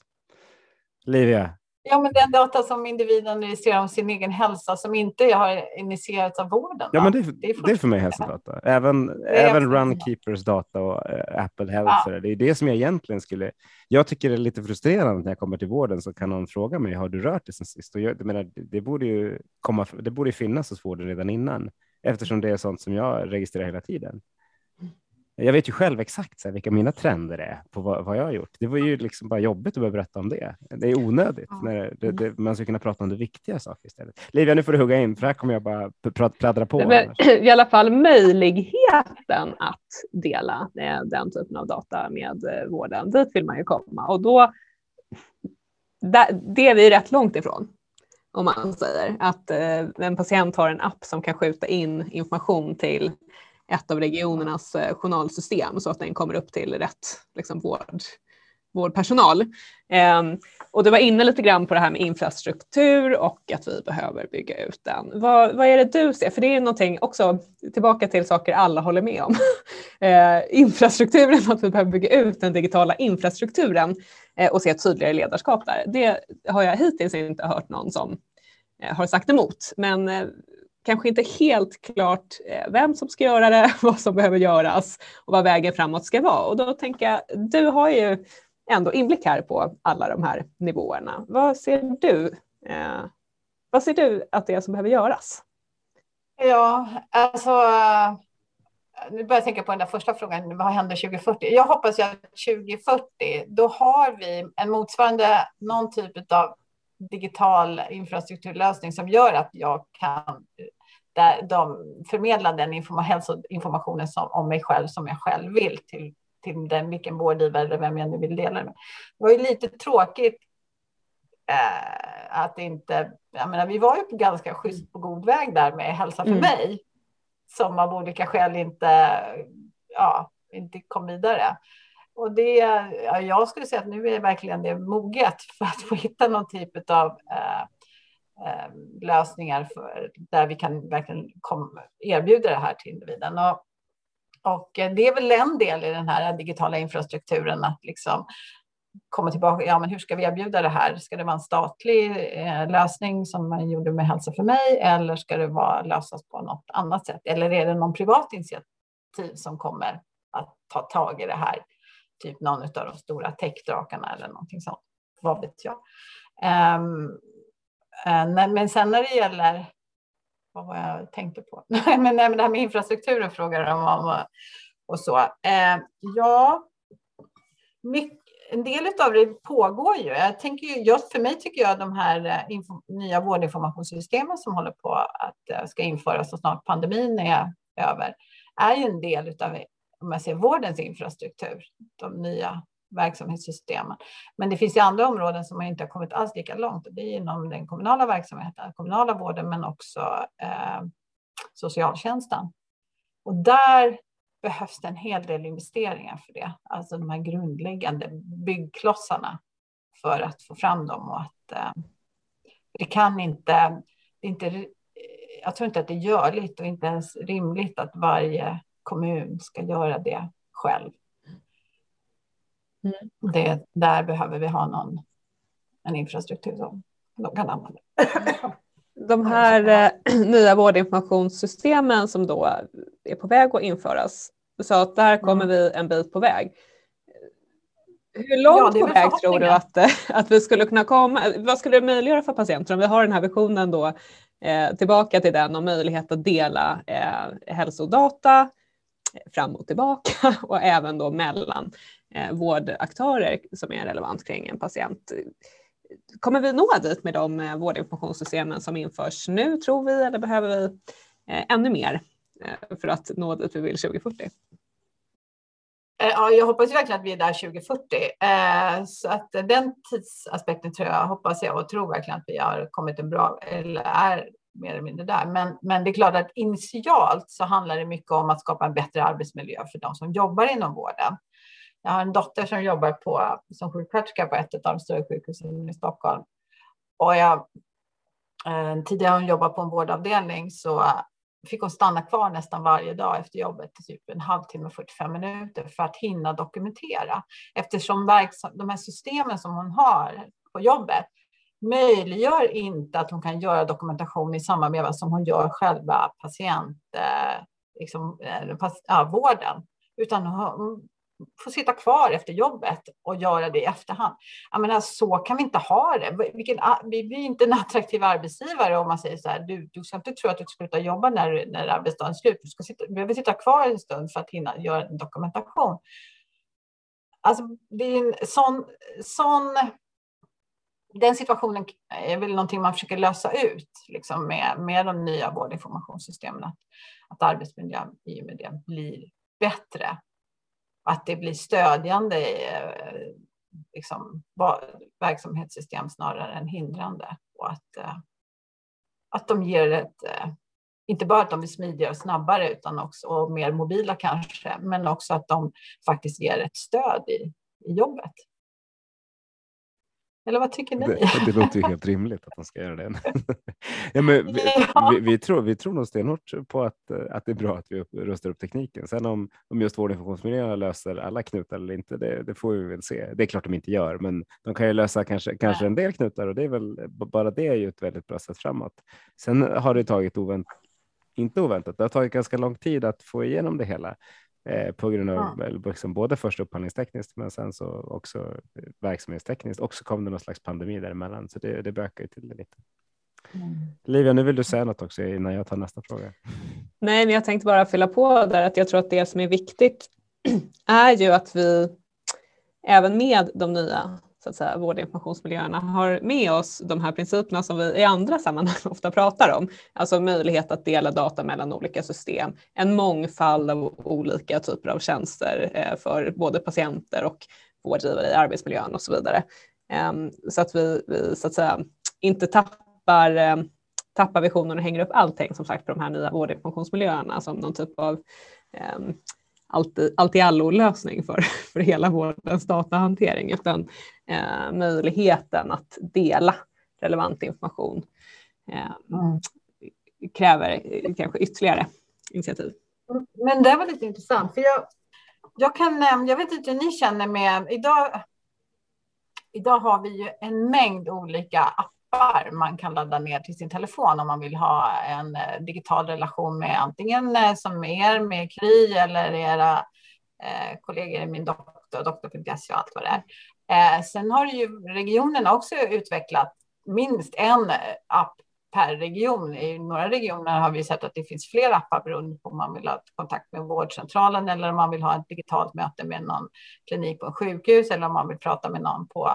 Livia, Ja, men den data som individen registrerar om sin egen hälsa som inte har initierats av vården. Ja, men det, det, är, det är för mig hälsodata. Även, även Runkeepers data och äh, Apple Health. Ja. Det är det som jag egentligen skulle... Jag tycker det är lite frustrerande när jag kommer till vården så kan någon fråga mig, har du rört dig sen sist? Och jag, menar, det, borde ju komma, det borde finnas hos vården redan innan eftersom det är sånt som jag registrerar hela tiden jag vet ju själv exakt så här, vilka mina trender är på vad, vad, jag har gjort. Det var ju liksom bara jobbigt att börja berätta om det. Det är onödigt. Ja. När det, det, man ska kunna prata om det viktiga saker istället. Livia, nu får du hugga in, för här kommer jag bara pladdra på. Men, I alla fall möjligheten att dela eh, den typen av data med eh, vården, dit vill man ju komma. Och då, det är vi rätt långt ifrån om man säger att eh, en patient har en app som kan skjuta in information till ett av regionernas eh, journalsystem så att den kommer upp till rätt liksom, vård, vårdpersonal. Eh, och du var inne lite grann på det här med infrastruktur och att vi behöver bygga ut den. Vad, vad är det du ser? För det är någonting också, tillbaka till saker alla håller med om. eh, infrastrukturen, att vi behöver bygga ut den digitala infrastrukturen eh, och se ett tydligare ledarskap där. Det har jag hittills inte hört någon som eh, har sagt emot. Men eh, kanske inte helt klart eh, vem som ska göra det, vad som behöver göras och vad vägen framåt ska vara. Och då tänker jag, du har ju ändå inblick här på alla de här nivåerna. Vad ser du? Eh, vad ser du att det är som behöver göras? Ja, alltså eh, nu börjar jag tänka på den där första frågan, vad händer 2040? Jag hoppas ju att 2040, då har vi en motsvarande, någon typ av digital infrastrukturlösning som gör att jag kan där de förmedla den inform hälsoinformationen som, om mig själv som jag själv vill till, till den, vilken vårdgivare eller vem jag nu vill dela det med. Det var ju lite tråkigt eh, att inte, jag menar, vi var ju på ganska schysst på god väg där med Hälsa för mm. mig som av olika skäl inte, ja, inte kom vidare. Och det, ja, jag skulle säga att nu är verkligen det moget för att få hitta någon typ av eh, Eh, lösningar för, där vi kan verkligen kom, erbjuda det här till individen. Och, och eh, det är väl en del i den här digitala infrastrukturen att liksom komma tillbaka. Ja, men hur ska vi erbjuda det här? Ska det vara en statlig eh, lösning som man gjorde med Hälsa för mig eller ska det vara lösas på något annat sätt? Eller är det någon privat initiativ som kommer att ta tag i det här? Typ någon av de stora techdrakarna eller någonting sånt. Vad vet jag? Um, Eh, men sen när det gäller vad var jag tänkte på? men, nej, men det här med infrastrukturen frågar de om och så. Eh, ja, mycket, en del av det pågår ju. Jag tänker ju just för mig tycker jag de här eh, info, nya vårdinformationssystemen som håller på att eh, ska införas så snart pandemin är över är ju en del av om jag ser vårdens infrastruktur, de nya verksamhetssystemen. Men det finns ju andra områden som inte har kommit alls lika långt. Det är inom den kommunala verksamheten, kommunala vården, men också eh, socialtjänsten. Och där behövs det en hel del investeringar för det. Alltså de här grundläggande byggklossarna för att få fram dem och att eh, det kan inte, det inte, jag tror inte att det är görligt och inte ens rimligt att varje kommun ska göra det själv. Mm. Det, där behöver vi ha någon, en infrastruktur som de kan använda. De här eh, nya vårdinformationssystemen som då är på väg att införas, så att där kommer mm. vi en bit på väg. Hur långt ja, på väg tror du att, eh, att vi skulle kunna komma? Vad skulle det möjliggöra för patienter om vi har den här visionen då eh, tillbaka till den och möjlighet att dela eh, hälsodata fram och tillbaka och även då mellan eh, vårdaktörer som är relevant kring en patient. Kommer vi nå dit med de eh, vårdinformationssystemen som införs nu tror vi eller behöver vi eh, ännu mer eh, för att nå dit vi vill 2040? Eh, ja, jag hoppas verkligen att vi är där 2040. Eh, så att den tidsaspekten tror jag, hoppas jag och tror verkligen att vi har kommit en bra, eller är mer eller mindre där. Men, men det är klart att initialt så handlar det mycket om att skapa en bättre arbetsmiljö för de som jobbar inom vården. Jag har en dotter som jobbar på, som sjuksköterska på ett av de större sjukhusen i Stockholm. Och jag, eh, tidigare hon jobbat på en vårdavdelning så fick hon stanna kvar nästan varje dag efter jobbet, typ en halvtimme, 45 minuter för att hinna dokumentera. Eftersom de här systemen som hon har på jobbet möjliggör inte att hon kan göra dokumentation i samma veva som hon gör själva patient, eh, liksom, eh, ja, vården. Utan hon få sitta kvar efter jobbet och göra det i efterhand. Jag menar, så kan vi inte ha det. Vilken, vi blir inte en attraktiv arbetsgivare om man säger så här, du, du ska inte tro att du ska sluta jobba när, när arbetsdagen är slut. Du ska sitta, du behöver sitta kvar en stund för att hinna göra en dokumentation. Alltså, det är en sån, sån den situationen är väl någonting man försöker lösa ut liksom med, med de nya vårdinformationssystemen. Att, att arbetsmiljön i och med det blir bättre. Att det blir stödjande eh, liksom, verksamhetssystem snarare än hindrande. Och att, eh, att de ger ett, eh, inte bara att de blir smidigare och snabbare utan också och mer mobila kanske, men också att de faktiskt ger ett stöd i, i jobbet. Eller vad tycker ni? Det, det låter ju helt rimligt att de ska göra det. ja, men vi, vi, vi, tror, vi tror nog stenhårt på att, att det är bra att vi rustar upp tekniken. Sen om, om just vårdinformationsmiljöerna löser alla knutar eller inte, det, det, får vi väl se. Det är klart de inte gör, men de kan ju lösa kanske, kanske en del knutar och det är väl bara det är ju ett väldigt bra sätt framåt. Sen har det tagit ovänt, inte oväntat, det har tagit ganska lång tid att få igenom det hela. Eh, på grund av ja. liksom både först upphandlingstekniskt men sen så också eh, verksamhetstekniskt och så kom det någon slags pandemi däremellan så det, det bökar ju till det lite. Mm. Livia, nu vill du säga något också innan jag tar nästa fråga. Nej, men jag tänkte bara fylla på där att jag tror att det som är viktigt är ju att vi även med de nya så att säga, vårdinformationsmiljöerna har med oss de här principerna som vi i andra sammanhang ofta pratar om. Alltså möjlighet att dela data mellan olika system, en mångfald av olika typer av tjänster eh, för både patienter och vårdgivare i arbetsmiljön och så vidare. Ehm, så att vi, vi så att säga, inte tappar, ehm, tappar visionen och hänger upp allting som sagt på de här nya vårdinformationsmiljöerna som någon typ av ehm, allt i, allt i allo-lösning för, för hela vårdens datahantering, utan eh, möjligheten att dela relevant information eh, mm. kräver kanske ytterligare initiativ. Men det var lite intressant, för jag, jag kan, jag vet inte hur ni känner med, idag, idag har vi ju en mängd olika appar man kan ladda ner till sin telefon om man vill ha en eh, digital relation med antingen eh, som er med Kry eller era eh, kollegor i min doktor, doktor.se och allt vad det är. Eh, sen har ju regionerna också utvecklat minst en eh, app per region. I några regioner har vi sett att det finns fler appar beroende på om man vill ha kontakt med vårdcentralen eller om man vill ha ett digitalt möte med någon klinik på en sjukhus eller om man vill prata med någon på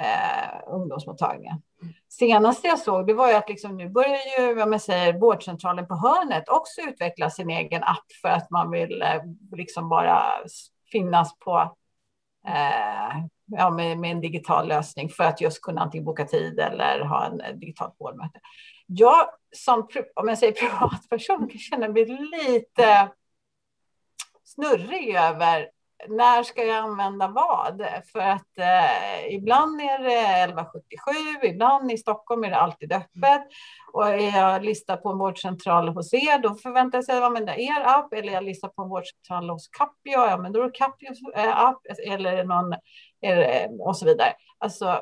eh, ungdomsmottagningen. Senaste jag såg det var ju att liksom, nu börjar ju vad säger, vårdcentralen på hörnet också utveckla sin egen app för att man vill eh, liksom bara finnas på eh, ja, med, med, en digital lösning för att just kunna antingen boka tid eller ha en eh, digitalt vårdmöte. Jag som om jag säger privatperson kan känna mig lite snurrig över när ska jag använda vad? För att eh, ibland är det 1177, ibland i Stockholm är det alltid öppet. Och är jag listad på en vårdcentral hos er, då förväntar jag sig att använda er app. Eller jag listar på en vårdcentral hos Capio, ja men då är det Capios eh, app. Eller någon, och så vidare. Alltså,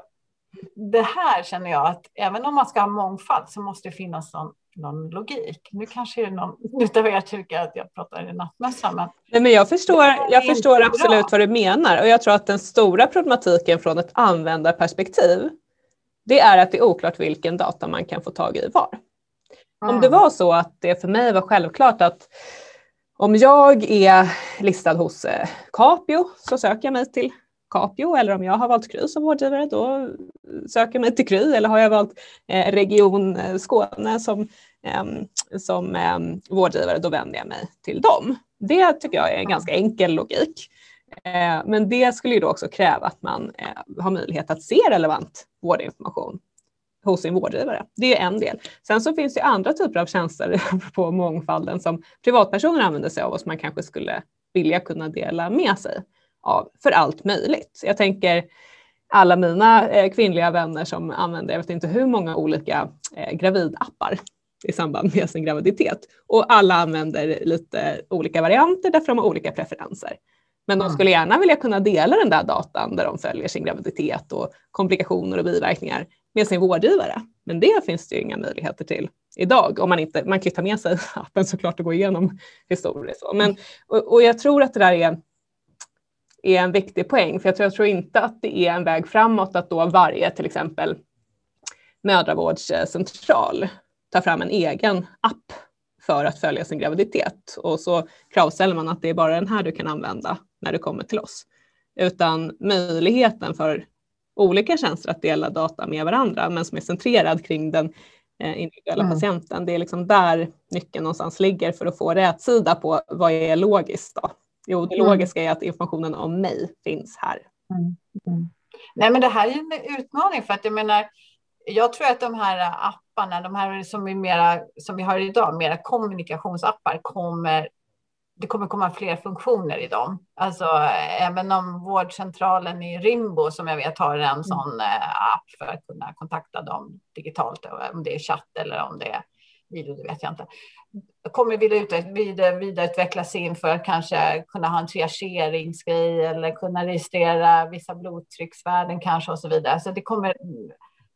det här känner jag att även om man ska ha mångfald så måste det finnas någon någon logik. Nu kanske det är någon utav er tycker att jag pratar i nattmössan. Men... Nej, men jag förstår, jag förstår absolut vad du menar och jag tror att den stora problematiken från ett användarperspektiv det är att det är oklart vilken data man kan få tag i var. Mm. Om det var så att det för mig var självklart att om jag är listad hos eh, Capio så söker jag mig till Capio eller om jag har valt Kry som vårdgivare då söker jag mig till Kry eller har jag valt eh, Region eh, Skåne som ehm, som ehm, vårdgivare, då vänder jag mig till dem. Det tycker jag är en ganska enkel logik. Eh, men det skulle ju då också kräva att man eh, har möjlighet att se relevant vårdinformation hos sin vårdgivare. Det är en del. Sen så finns det andra typer av tjänster på mångfalden som privatpersoner använder sig av och som man kanske skulle vilja kunna dela med sig av för allt möjligt. Jag tänker alla mina eh, kvinnliga vänner som använder, jag vet inte hur många olika eh, gravidappar i samband med sin graviditet. Och alla använder lite olika varianter därför de har olika preferenser. Men de mm. skulle gärna vilja kunna dela den där datan där de följer sin graviditet och komplikationer och biverkningar med sin vårdgivare. Men det finns det ju inga möjligheter till idag. Om man, inte, man kan ju ta med sig appen såklart och gå igenom historiskt. Men, och, och jag tror att det där är, är en viktig poäng, för jag tror, jag tror inte att det är en väg framåt att då varje till exempel mödravårdscentral ta fram en egen app för att följa sin graviditet och så kravställer man att det är bara den här du kan använda när du kommer till oss. Utan möjligheten för olika tjänster att dela data med varandra men som är centrerad kring den eh, individuella mm. patienten. Det är liksom där nyckeln någonstans ligger för att få rätt sida på vad är logiskt då? Jo, det mm. logiska är att informationen om mig finns här. Mm. mm. Nej, men det här är en utmaning för att jag menar, jag tror att de här apparna, de här som, är mera, som vi har idag, mera kommunikationsappar, kommer det kommer komma fler funktioner i dem. Alltså även om vårdcentralen i Rimbo som jag vet har en mm. sån eh, app för att kunna kontakta dem digitalt, om det är chatt eller om det är video, det vet jag inte. Kommer vidare, vidareutveckla sin för att kanske kunna ha en triageringsgrej eller kunna registrera vissa blodtrycksvärden kanske och så vidare. Så det kommer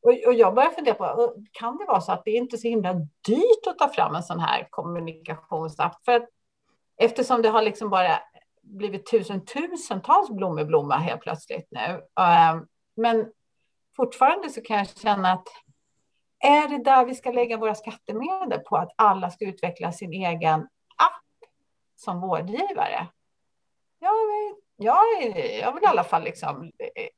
och, jag börjar fundera på, kan det vara så att det inte är så himla dyrt att ta fram en sån här kommunikationsapp? För att, eftersom det har liksom bara blivit tusen, tusentals blommor blomma helt plötsligt nu. Eh, men fortfarande så kan jag känna att är det där vi ska lägga våra skattemedel på att alla ska utveckla sin egen app som vårdgivare? Jag, jag, jag vill i alla fall liksom eh,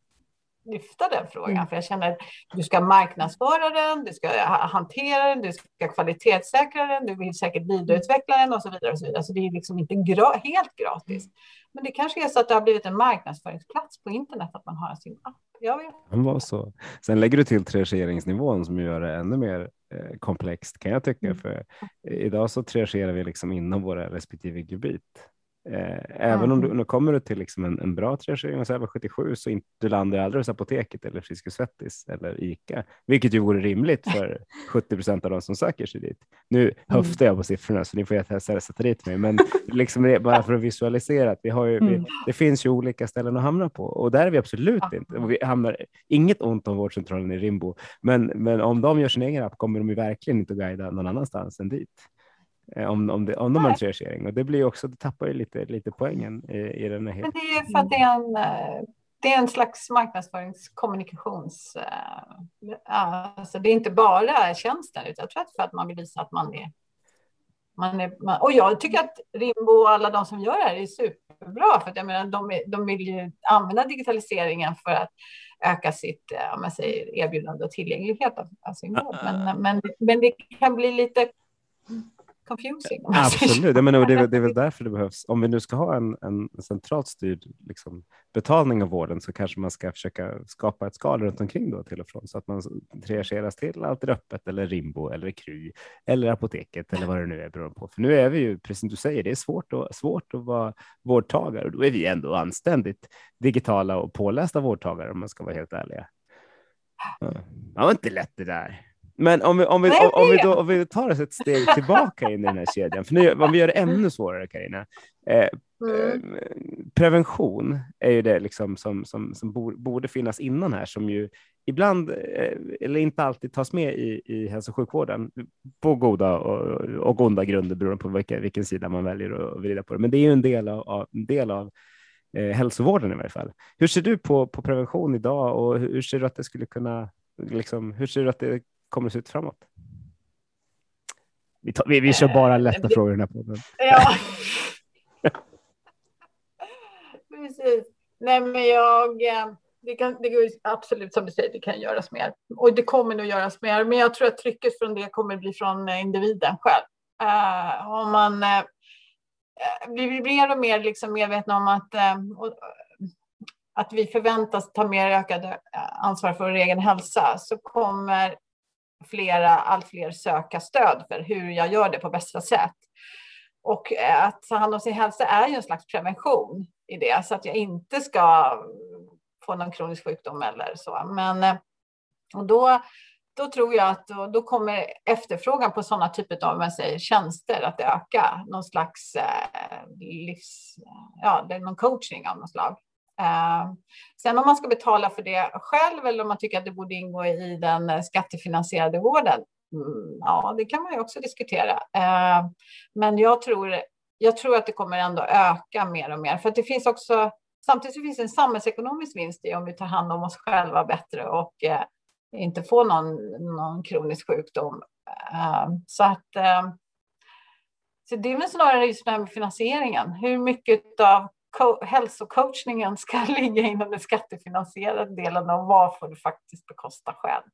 lyfta den frågan, mm. för jag känner att du ska marknadsföra den, du ska hantera den, du ska kvalitetssäkra den, du vill säkert vidareutveckla den och så vidare. Och så, vidare. så det är liksom inte gra helt gratis. Men det kanske är så att det har blivit en marknadsföringsplats på internet att man har sin app. Jag vet. Det så. Sen lägger du till triageringsnivån som gör det ännu mer eh, komplext kan jag tycka. Mm. För idag så triagerar vi liksom inom våra respektive gebit. Eh, även om du, du kommer till liksom en, en bra triagering och över 77 så inte, du landar aldrig hos apoteket eller Frisk och Svettis eller ICA, vilket ju vore rimligt för 70 procent av de som söker sig dit. Nu mm. höftar jag på siffrorna så ni får sätta dit mig, men liksom bara för att visualisera att vi har ju, vi, mm. det finns ju olika ställen att hamna på och där är vi absolut inte. Och vi hamnar, inget ont om vårdcentralen i Rimbo, men, men om de gör sin egen app kommer de ju verkligen inte att guida någon annanstans än dit. Eh, om, om, det, om de har en triagering. Och det blir också, det tappar ju lite, lite poängen i, i den här. Men det är ju för att det är en, eh, det är en slags marknadsföringskommunikations... Eh, alltså det är inte bara tjänsten, utan jag tror att för att man vill visa att man är man är, man, och jag tycker att Rimbo och alla de som gör det här är superbra. För att jag menar, de, de vill ju använda digitaliseringen för att öka sitt om jag säger, erbjudande och tillgänglighet av, av sin vård. Men, men, men det kan bli lite confusing. Absolut, jag menar, det, är, det är väl därför det behövs. Om vi nu ska ha en, en centralt styrd liksom, betalning av vården så kanske man ska försöka skapa ett skal runt omkring då till och från så att man triageras till Alltid öppet eller Rimbo eller Kry eller apoteket eller vad det nu är beroende på. För nu är vi ju, precis som du säger, det är svårt, och, svårt att vara vårdtagare och då är vi ändå anständigt digitala och pålästa vårdtagare om man ska vara helt ärliga. Ja, det var inte lätt det där. Men om vi, om vi, om, om vi, då, om vi tar oss ett steg tillbaka in i den här kedjan, för nu, om vi gör det ännu svårare, Karina. Eh, mm. eh, prevention är ju det liksom som, som, som borde finnas innan här, som ju ibland, eh, eller inte alltid tas med i, i hälso och sjukvården på goda och, och onda grunder beroende på vilka, vilken sida man väljer att vrida på det. Men det är ju en del av, en del av eh, hälsovården i varje fall. Hur ser du på, på prevention idag och hur ser du att det skulle kunna Liksom, hur ser du att det kommer se ut framåt? Vi, tar, vi, vi kör bara lätta frågor i den här podden. Ja. Precis. Nej, men jag, eh, det, kan, det är absolut som du säger, det kan göras mer. Och det kommer nog göras mer, men jag tror att trycket från det kommer bli från eh, individen själv. Uh, om man uh, blir mer och mer liksom medvetna om att, uh, och, att vi förväntas ta mer ökade ansvar för vår egen hälsa så kommer flera, allt fler söka stöd för hur jag gör det på bästa sätt. Och eh, att ta hand om sin hälsa är ju en slags prevention i det, så att jag inte ska få någon kronisk sjukdom eller så. Men eh, och då, då tror jag att då, då kommer efterfrågan på sådana typer av man säger, tjänster att öka. Någon slags eh, livs, ja, det är någon coaching av något slag. Eh, sen om man ska betala för det själv eller om man tycker att det borde ingå i den eh, skattefinansierade vården, mm, ja, det kan man ju också diskutera. Eh, men jag tror, jag tror att det kommer ändå öka mer och mer, för att det finns också Samtidigt finns det en samhällsekonomisk vinst i om vi tar hand om oss själva bättre och inte får någon, någon kronisk sjukdom. Så att så det är väl snarare just det här med finansieringen. Hur mycket av hälsocoachningen ska ligga inom den skattefinansierade delen och vad får du faktiskt bekosta själv.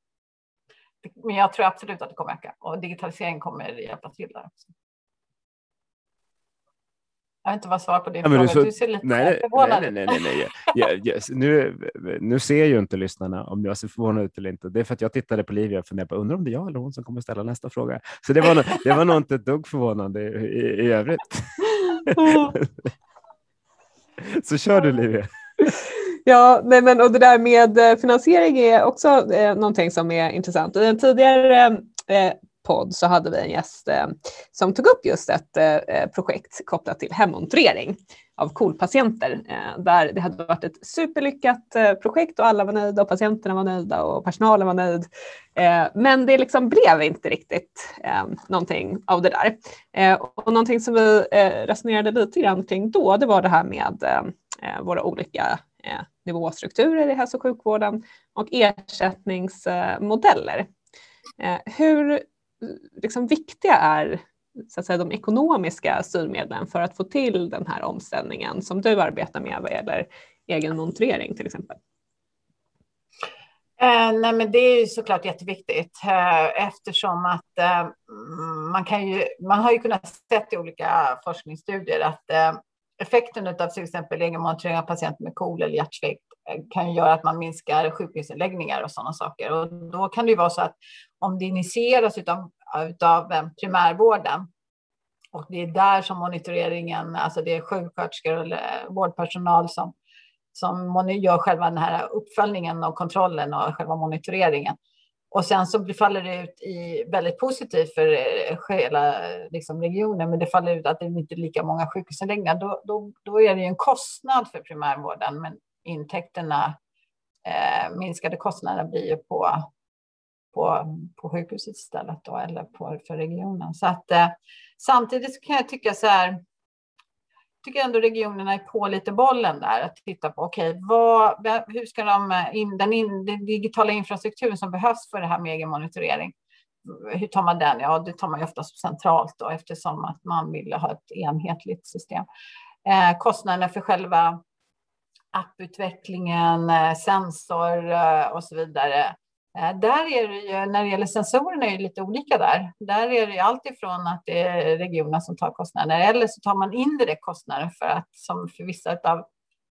Men jag tror absolut att det kommer öka och digitalisering kommer hjälpa till där också. Jag vet inte vad svar på din ja, fråga. Du, så, du ser lite nej, förvånad ut. Nej, nej, nej. nej. Jag, jag, nu, nu ser ju inte lyssnarna om jag ser förvånad ut eller inte. Det är för att jag tittade på Livia och funderade på undrar om det är jag eller hon som kommer ställa nästa fråga. Så det var, nog, det var nog inte ett dugg förvånande i, i, i övrigt. Så kör du Livia. Ja, nej men, och det där med eh, finansiering är också eh, någonting som är intressant. I en tidigare eh, podd så hade vi en gäst eh, som tog upp just ett eh, eh projekt kopplat till hemontrering av KOL-patienter eh, där det hade varit ett superlyckat eh, projekt och alla var nöjda och patienterna var nöjda och personalen var nöjd. Eh, men det liksom blev inte riktigt eh, någonting av det där. Eh, och någonting som vi eh, resonerade lite grann kring då, det var det här med våra olika nivåstrukturer i hälso och sjukvården och ersättningsmodeller. Hur liksom, viktiga är så att säga, de ekonomiska styrmedlen för att få till den här omställningen som du arbetar med vad gäller egen montering till exempel? Eh, nej, men det är ju såklart jätteviktigt eh, eftersom att eh, mm, man kan ju, man har ju kunnat se i olika forskningsstudier att eh, effekten av till exempel egenmonitorering av patienter med KOL eller hjärtsvikt eh, kan ju göra att man minskar sjukhusinläggningar och sådana saker. Och då kan det ju vara så att om det initieras utav, utav eh, primärvården och det är där som monitoreringen, alltså det är sjuksköterskor eller eh, vårdpersonal som som gör själva den här uppföljningen och kontrollen och själva monitoreringen. Och sen så faller det ut i väldigt positivt för eh, hela liksom, regionen, men det faller ut att det inte är lika många sjukhusinläggningar. Då, då, då är det ju en kostnad för primärvården, men intäkterna, eh, minskade kostnader blir ju på, på, på sjukhuset istället då, eller på, för regionen. Så att, eh, samtidigt kan jag tycka så här, tycker ändå regionerna är på lite bollen där att titta på. Okej, okay, hur ska de eh, in den, in den digitala infrastrukturen som behövs för det här med egen monitorering? Hur tar man den? Ja, det tar man ju oftast centralt då eftersom att man vill ha ett enhetligt system. Eh, kostnaderna för själva apputvecklingen, eh, sensor eh, och så vidare Eh, där är det ju, när det gäller sensorerna är det lite olika där. Där är det ju alltifrån att det är regionerna som tar kostnader eller så tar man indirekt kostnader för att som för vissa av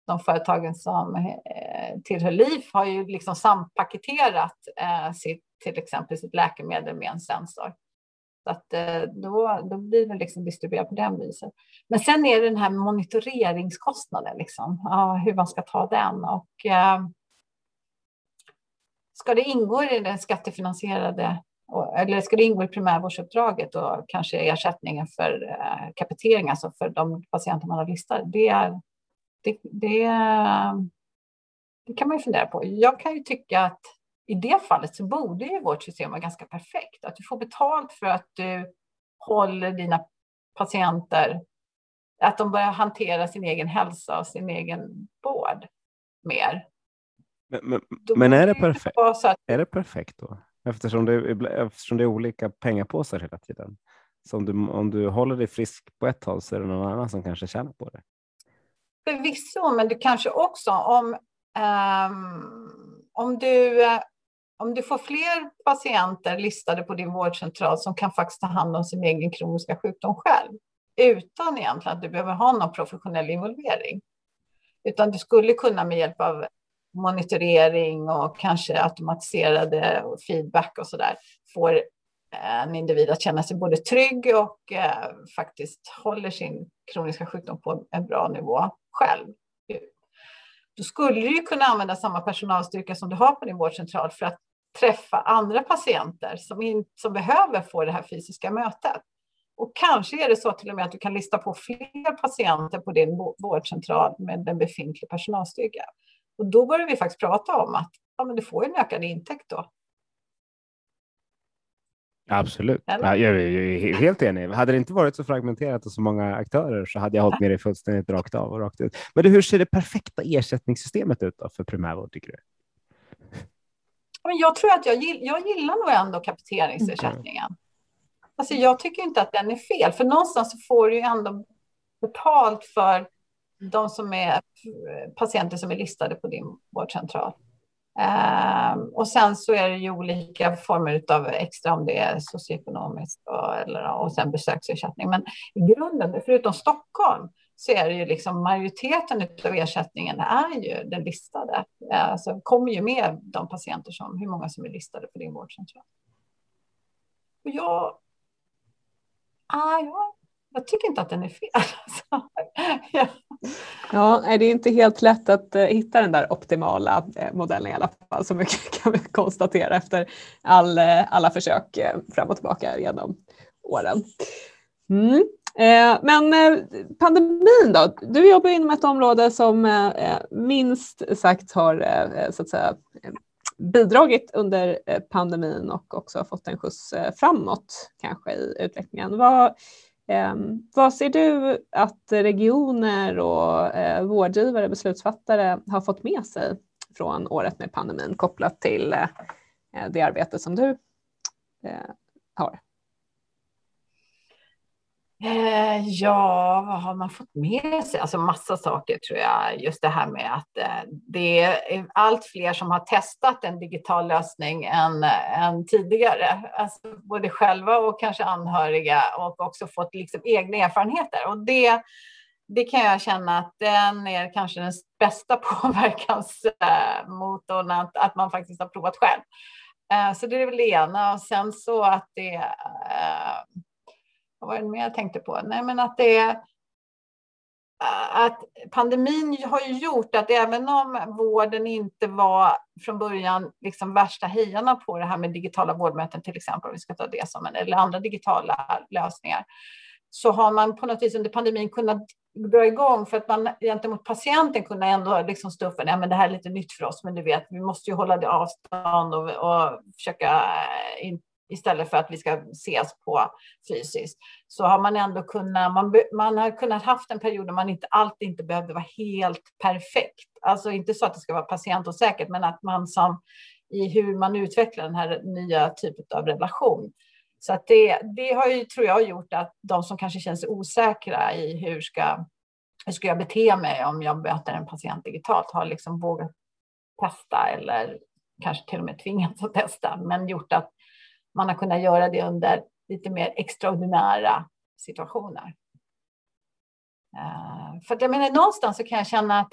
de företagen som eh, tillhör LIF har ju liksom sampaketerat eh, sitt, till exempel sitt läkemedel med en sensor. Så att då, då blir det liksom distribuerat på den viset. Men sen är det den här monitoreringskostnaden, liksom, hur man ska ta den. Och, ska det ingå i den skattefinansierade eller ska det ingå i primärvårdsuppdraget och kanske ersättningen för eh, kapitering, alltså för de patienter man har listat? Det, är, det, det, det kan man ju fundera på. Jag kan ju tycka att i det fallet så borde ju vårt system vara ganska perfekt. Att du får betalt för att du håller dina patienter, att de börjar hantera sin egen hälsa och sin egen vård mer. Men, men, men är, det perfekt? Att... är det perfekt då? Eftersom det, eftersom det är olika pengapåsar hela tiden. Så om du, om du håller dig frisk på ett håll så är det någon annan som kanske tjänar på det. Förvisso, men du kanske också om, um, om, du, om du får fler patienter listade på din vårdcentral som kan faktiskt ta hand om sin egen kroniska sjukdom själv utan egentligen att du behöver ha någon professionell involvering. Utan du skulle kunna med hjälp av monitorering och kanske automatiserade feedback och så där får eh, en individ att känna sig både trygg och eh, faktiskt håller sin kroniska sjukdom på en bra nivå själv. Då skulle du kunna använda samma personalstyrka som du har på din vårdcentral för att träffa andra patienter som, in, som behöver få det här fysiska mötet. Och kanske är det så till och med att du kan lista på fler patienter på din vårdcentral med den befintliga personalstyrkan. Och då börjar vi faktiskt prata om att ja, men du får en ökad intäkt då. Absolut, ja, jag är helt enig. Hade det inte varit så fragmenterat och så många aktörer så hade jag hållit med dig fullständigt rakt av och rakt ut. Men hur ser det perfekta ersättningssystemet ut för primärvård tycker du? Men jag tror att jag, jag gillar nog ändå kapiteringsersättningen. Mm. Alltså jag tycker inte att den är fel, för någonstans så får du ju ändå betalt för de som är eh, patienter som är listade på din vårdcentral. Um, och sen så är det ju olika former av extra om det är socioekonomiskt och, eller, och sen besöksersättning. Men i grunden, förutom Stockholm, så är det ju liksom majoriteten av ersättningen är ju den listade. Alltså kommer ju med de patienter som, hur många som är listade på din vårdcentral. Och jag, ah, jag jag tycker inte att den är fel. ja ja, det är inte helt lätt att eh, hitta den där optimala eh, modellen i alla fall, så mycket kan vi konstatera efter all, eh, alla försök fram och tillbaka genom åren. Mm. Men pandemin då? Du jobbar inom ett område som minst sagt har så att säga, bidragit under pandemin och också fått en skjuts framåt kanske i utvecklingen. Vad, Ehm, vad ser du att regioner och eh, vårdgivare, beslutsfattare har fått med sig från året med pandemin kopplat till eh, det arbete som du eh, har? Eh, ja, vad har man fått med sig? Alltså massa saker tror jag. Just det här med att eh, det är eh, allt fler som har testat en digital lösning än, eh, än tidigare. Alltså både själva och kanske anhöriga och också fått liksom egna erfarenheter. Och det, det kan jag känna att den är kanske den bästa påverkansmotorn, eh, att, att man faktiskt har provat själv. Eh, så det är väl det ena. Och sen så att det eh, vad var det mer jag tänkte på? Nej, men att det är att pandemin har ju gjort att även om vården inte var från början liksom värsta hejarna på det här med digitala vårdmöten till exempel, om vi ska ta det som en, eller andra digitala lösningar, så har man på något vis under pandemin kunnat dra igång för att man gentemot patienten kunde ändå liksom stå upp för att det här är lite nytt för oss, men du vet, vi måste ju hålla det avstånd och, och försöka eh, in, istället för att vi ska ses på fysiskt, så har man ändå kunnat, man, man har kunnat haft en period där man inte alltid inte behövde vara helt perfekt. Alltså inte så att det ska vara patientosäkert, men att man som i hur man utvecklar den här nya typen av relation. Så att det, det har ju, tror jag, gjort att de som kanske känner sig osäkra i hur ska, hur ska jag bete mig om jag möter en patient digitalt, har liksom vågat testa eller kanske till och med tvingats att testa, men gjort att man har kunnat göra det under lite mer extraordinära situationer. Eh, för att jag menar, någonstans så kan jag känna att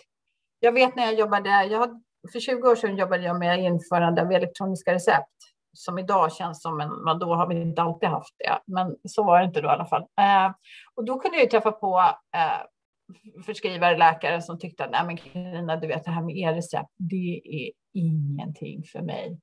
jag vet när jag jobbade, jag, för 20 år sedan jobbade jag med införande av elektroniska recept som idag känns som en, men då har vi inte alltid haft det, men så var det inte då i alla fall. Eh, och då kunde jag träffa på eh, förskrivare, läkare som tyckte att nej men Carina, du vet det här med e-recept, det är ingenting för mig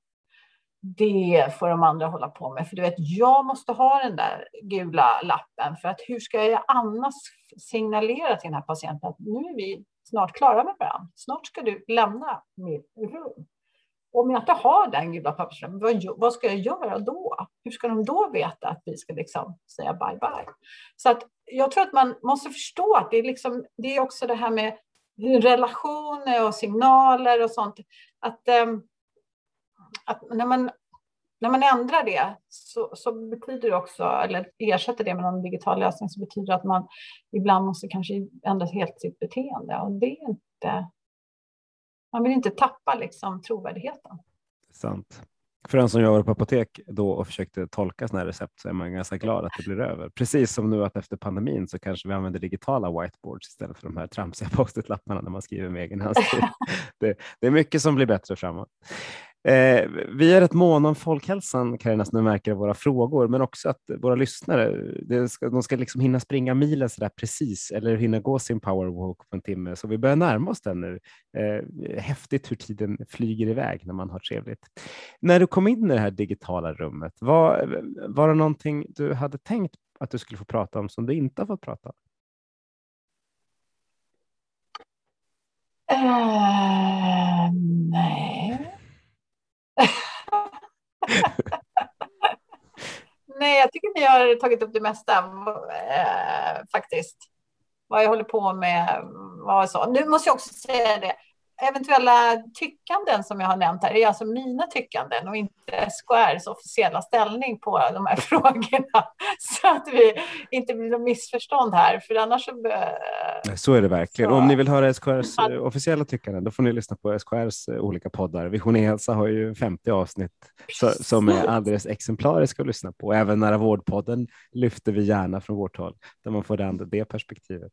det får de andra hålla på med. För du vet, jag måste ha den där gula lappen för att hur ska jag annars signalera till den här patienten att nu är vi snart klara med varandra. Snart ska du lämna mitt rum. Om jag inte har den gula papperslappen, vad, vad ska jag göra då? Hur ska de då veta att vi ska liksom säga bye bye? Så att jag tror att man måste förstå att det är, liksom, det är också det här med relationer och signaler och sånt. Att um, att när man, när man ändrar det så, så, betyder det också, eller ersätter det med någon digital lösning, så betyder det att man ibland måste kanske ändra helt sitt beteende. Och det är inte... Man vill inte tappa liksom trovärdigheten. Sant. För den som jobbar på apotek då och försökte tolka sådana här recept så är man ganska glad att det blir över. Precis som nu att efter pandemin så kanske vi använder digitala whiteboards istället för de här tramsiga post-it-lapparna när man skriver med egen handstil. det, det, är mycket som blir bättre framåt. Eh, vi är rätt måna om folkhälsan, Carina, som du märker av våra frågor, men också att våra lyssnare, ska, de ska liksom hinna springa milen sådär precis eller hinna gå sin powerwalk på en timme. Så vi börjar närma oss den nu. Eh, häftigt hur tiden flyger iväg när man har trevligt. När du kom in i det här digitala rummet, var, var det någonting du hade tänkt att du skulle få prata om som du inte har fått prata om? Uh, nej. Nej, jag tycker ni har tagit upp det mesta eh, faktiskt. Vad jag håller på med, vad så. Nu måste jag också säga det eventuella tyckanden som jag har nämnt här är alltså mina tyckanden och inte SKRs officiella ställning på de här frågorna. Så att vi inte blir något missförstånd här, för annars så... Så är det verkligen. Så... Om ni vill höra SKRs officiella tyckanden, då får ni lyssna på SKRs eh, olika poddar. Vision e hälsa har ju 50 avsnitt så, som är alldeles exemplariska att lyssna på. Även Nära vårdpodden lyfter vi gärna från vårt håll, där man får det perspektivet.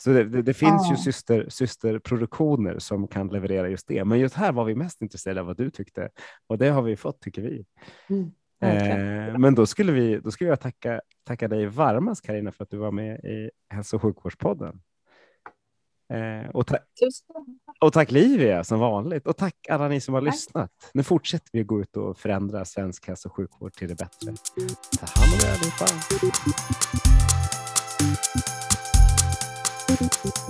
Så det, det, det finns ah. ju syster, systerproduktioner som kan leverera just det. Men just här var vi mest intresserade av vad du tyckte och det har vi fått tycker vi. Mm. Eh, men då skulle vi, då skulle jag tacka, tacka dig varmast Karina för att du var med i hälso och sjukvårdspodden. Eh, och, ta och tack Livia som vanligt och tack alla ni som har tack. lyssnat. Nu fortsätter vi att gå ut och förändra svensk hälso och sjukvård till det bättre. Ta hand om er allihopa. Thank you.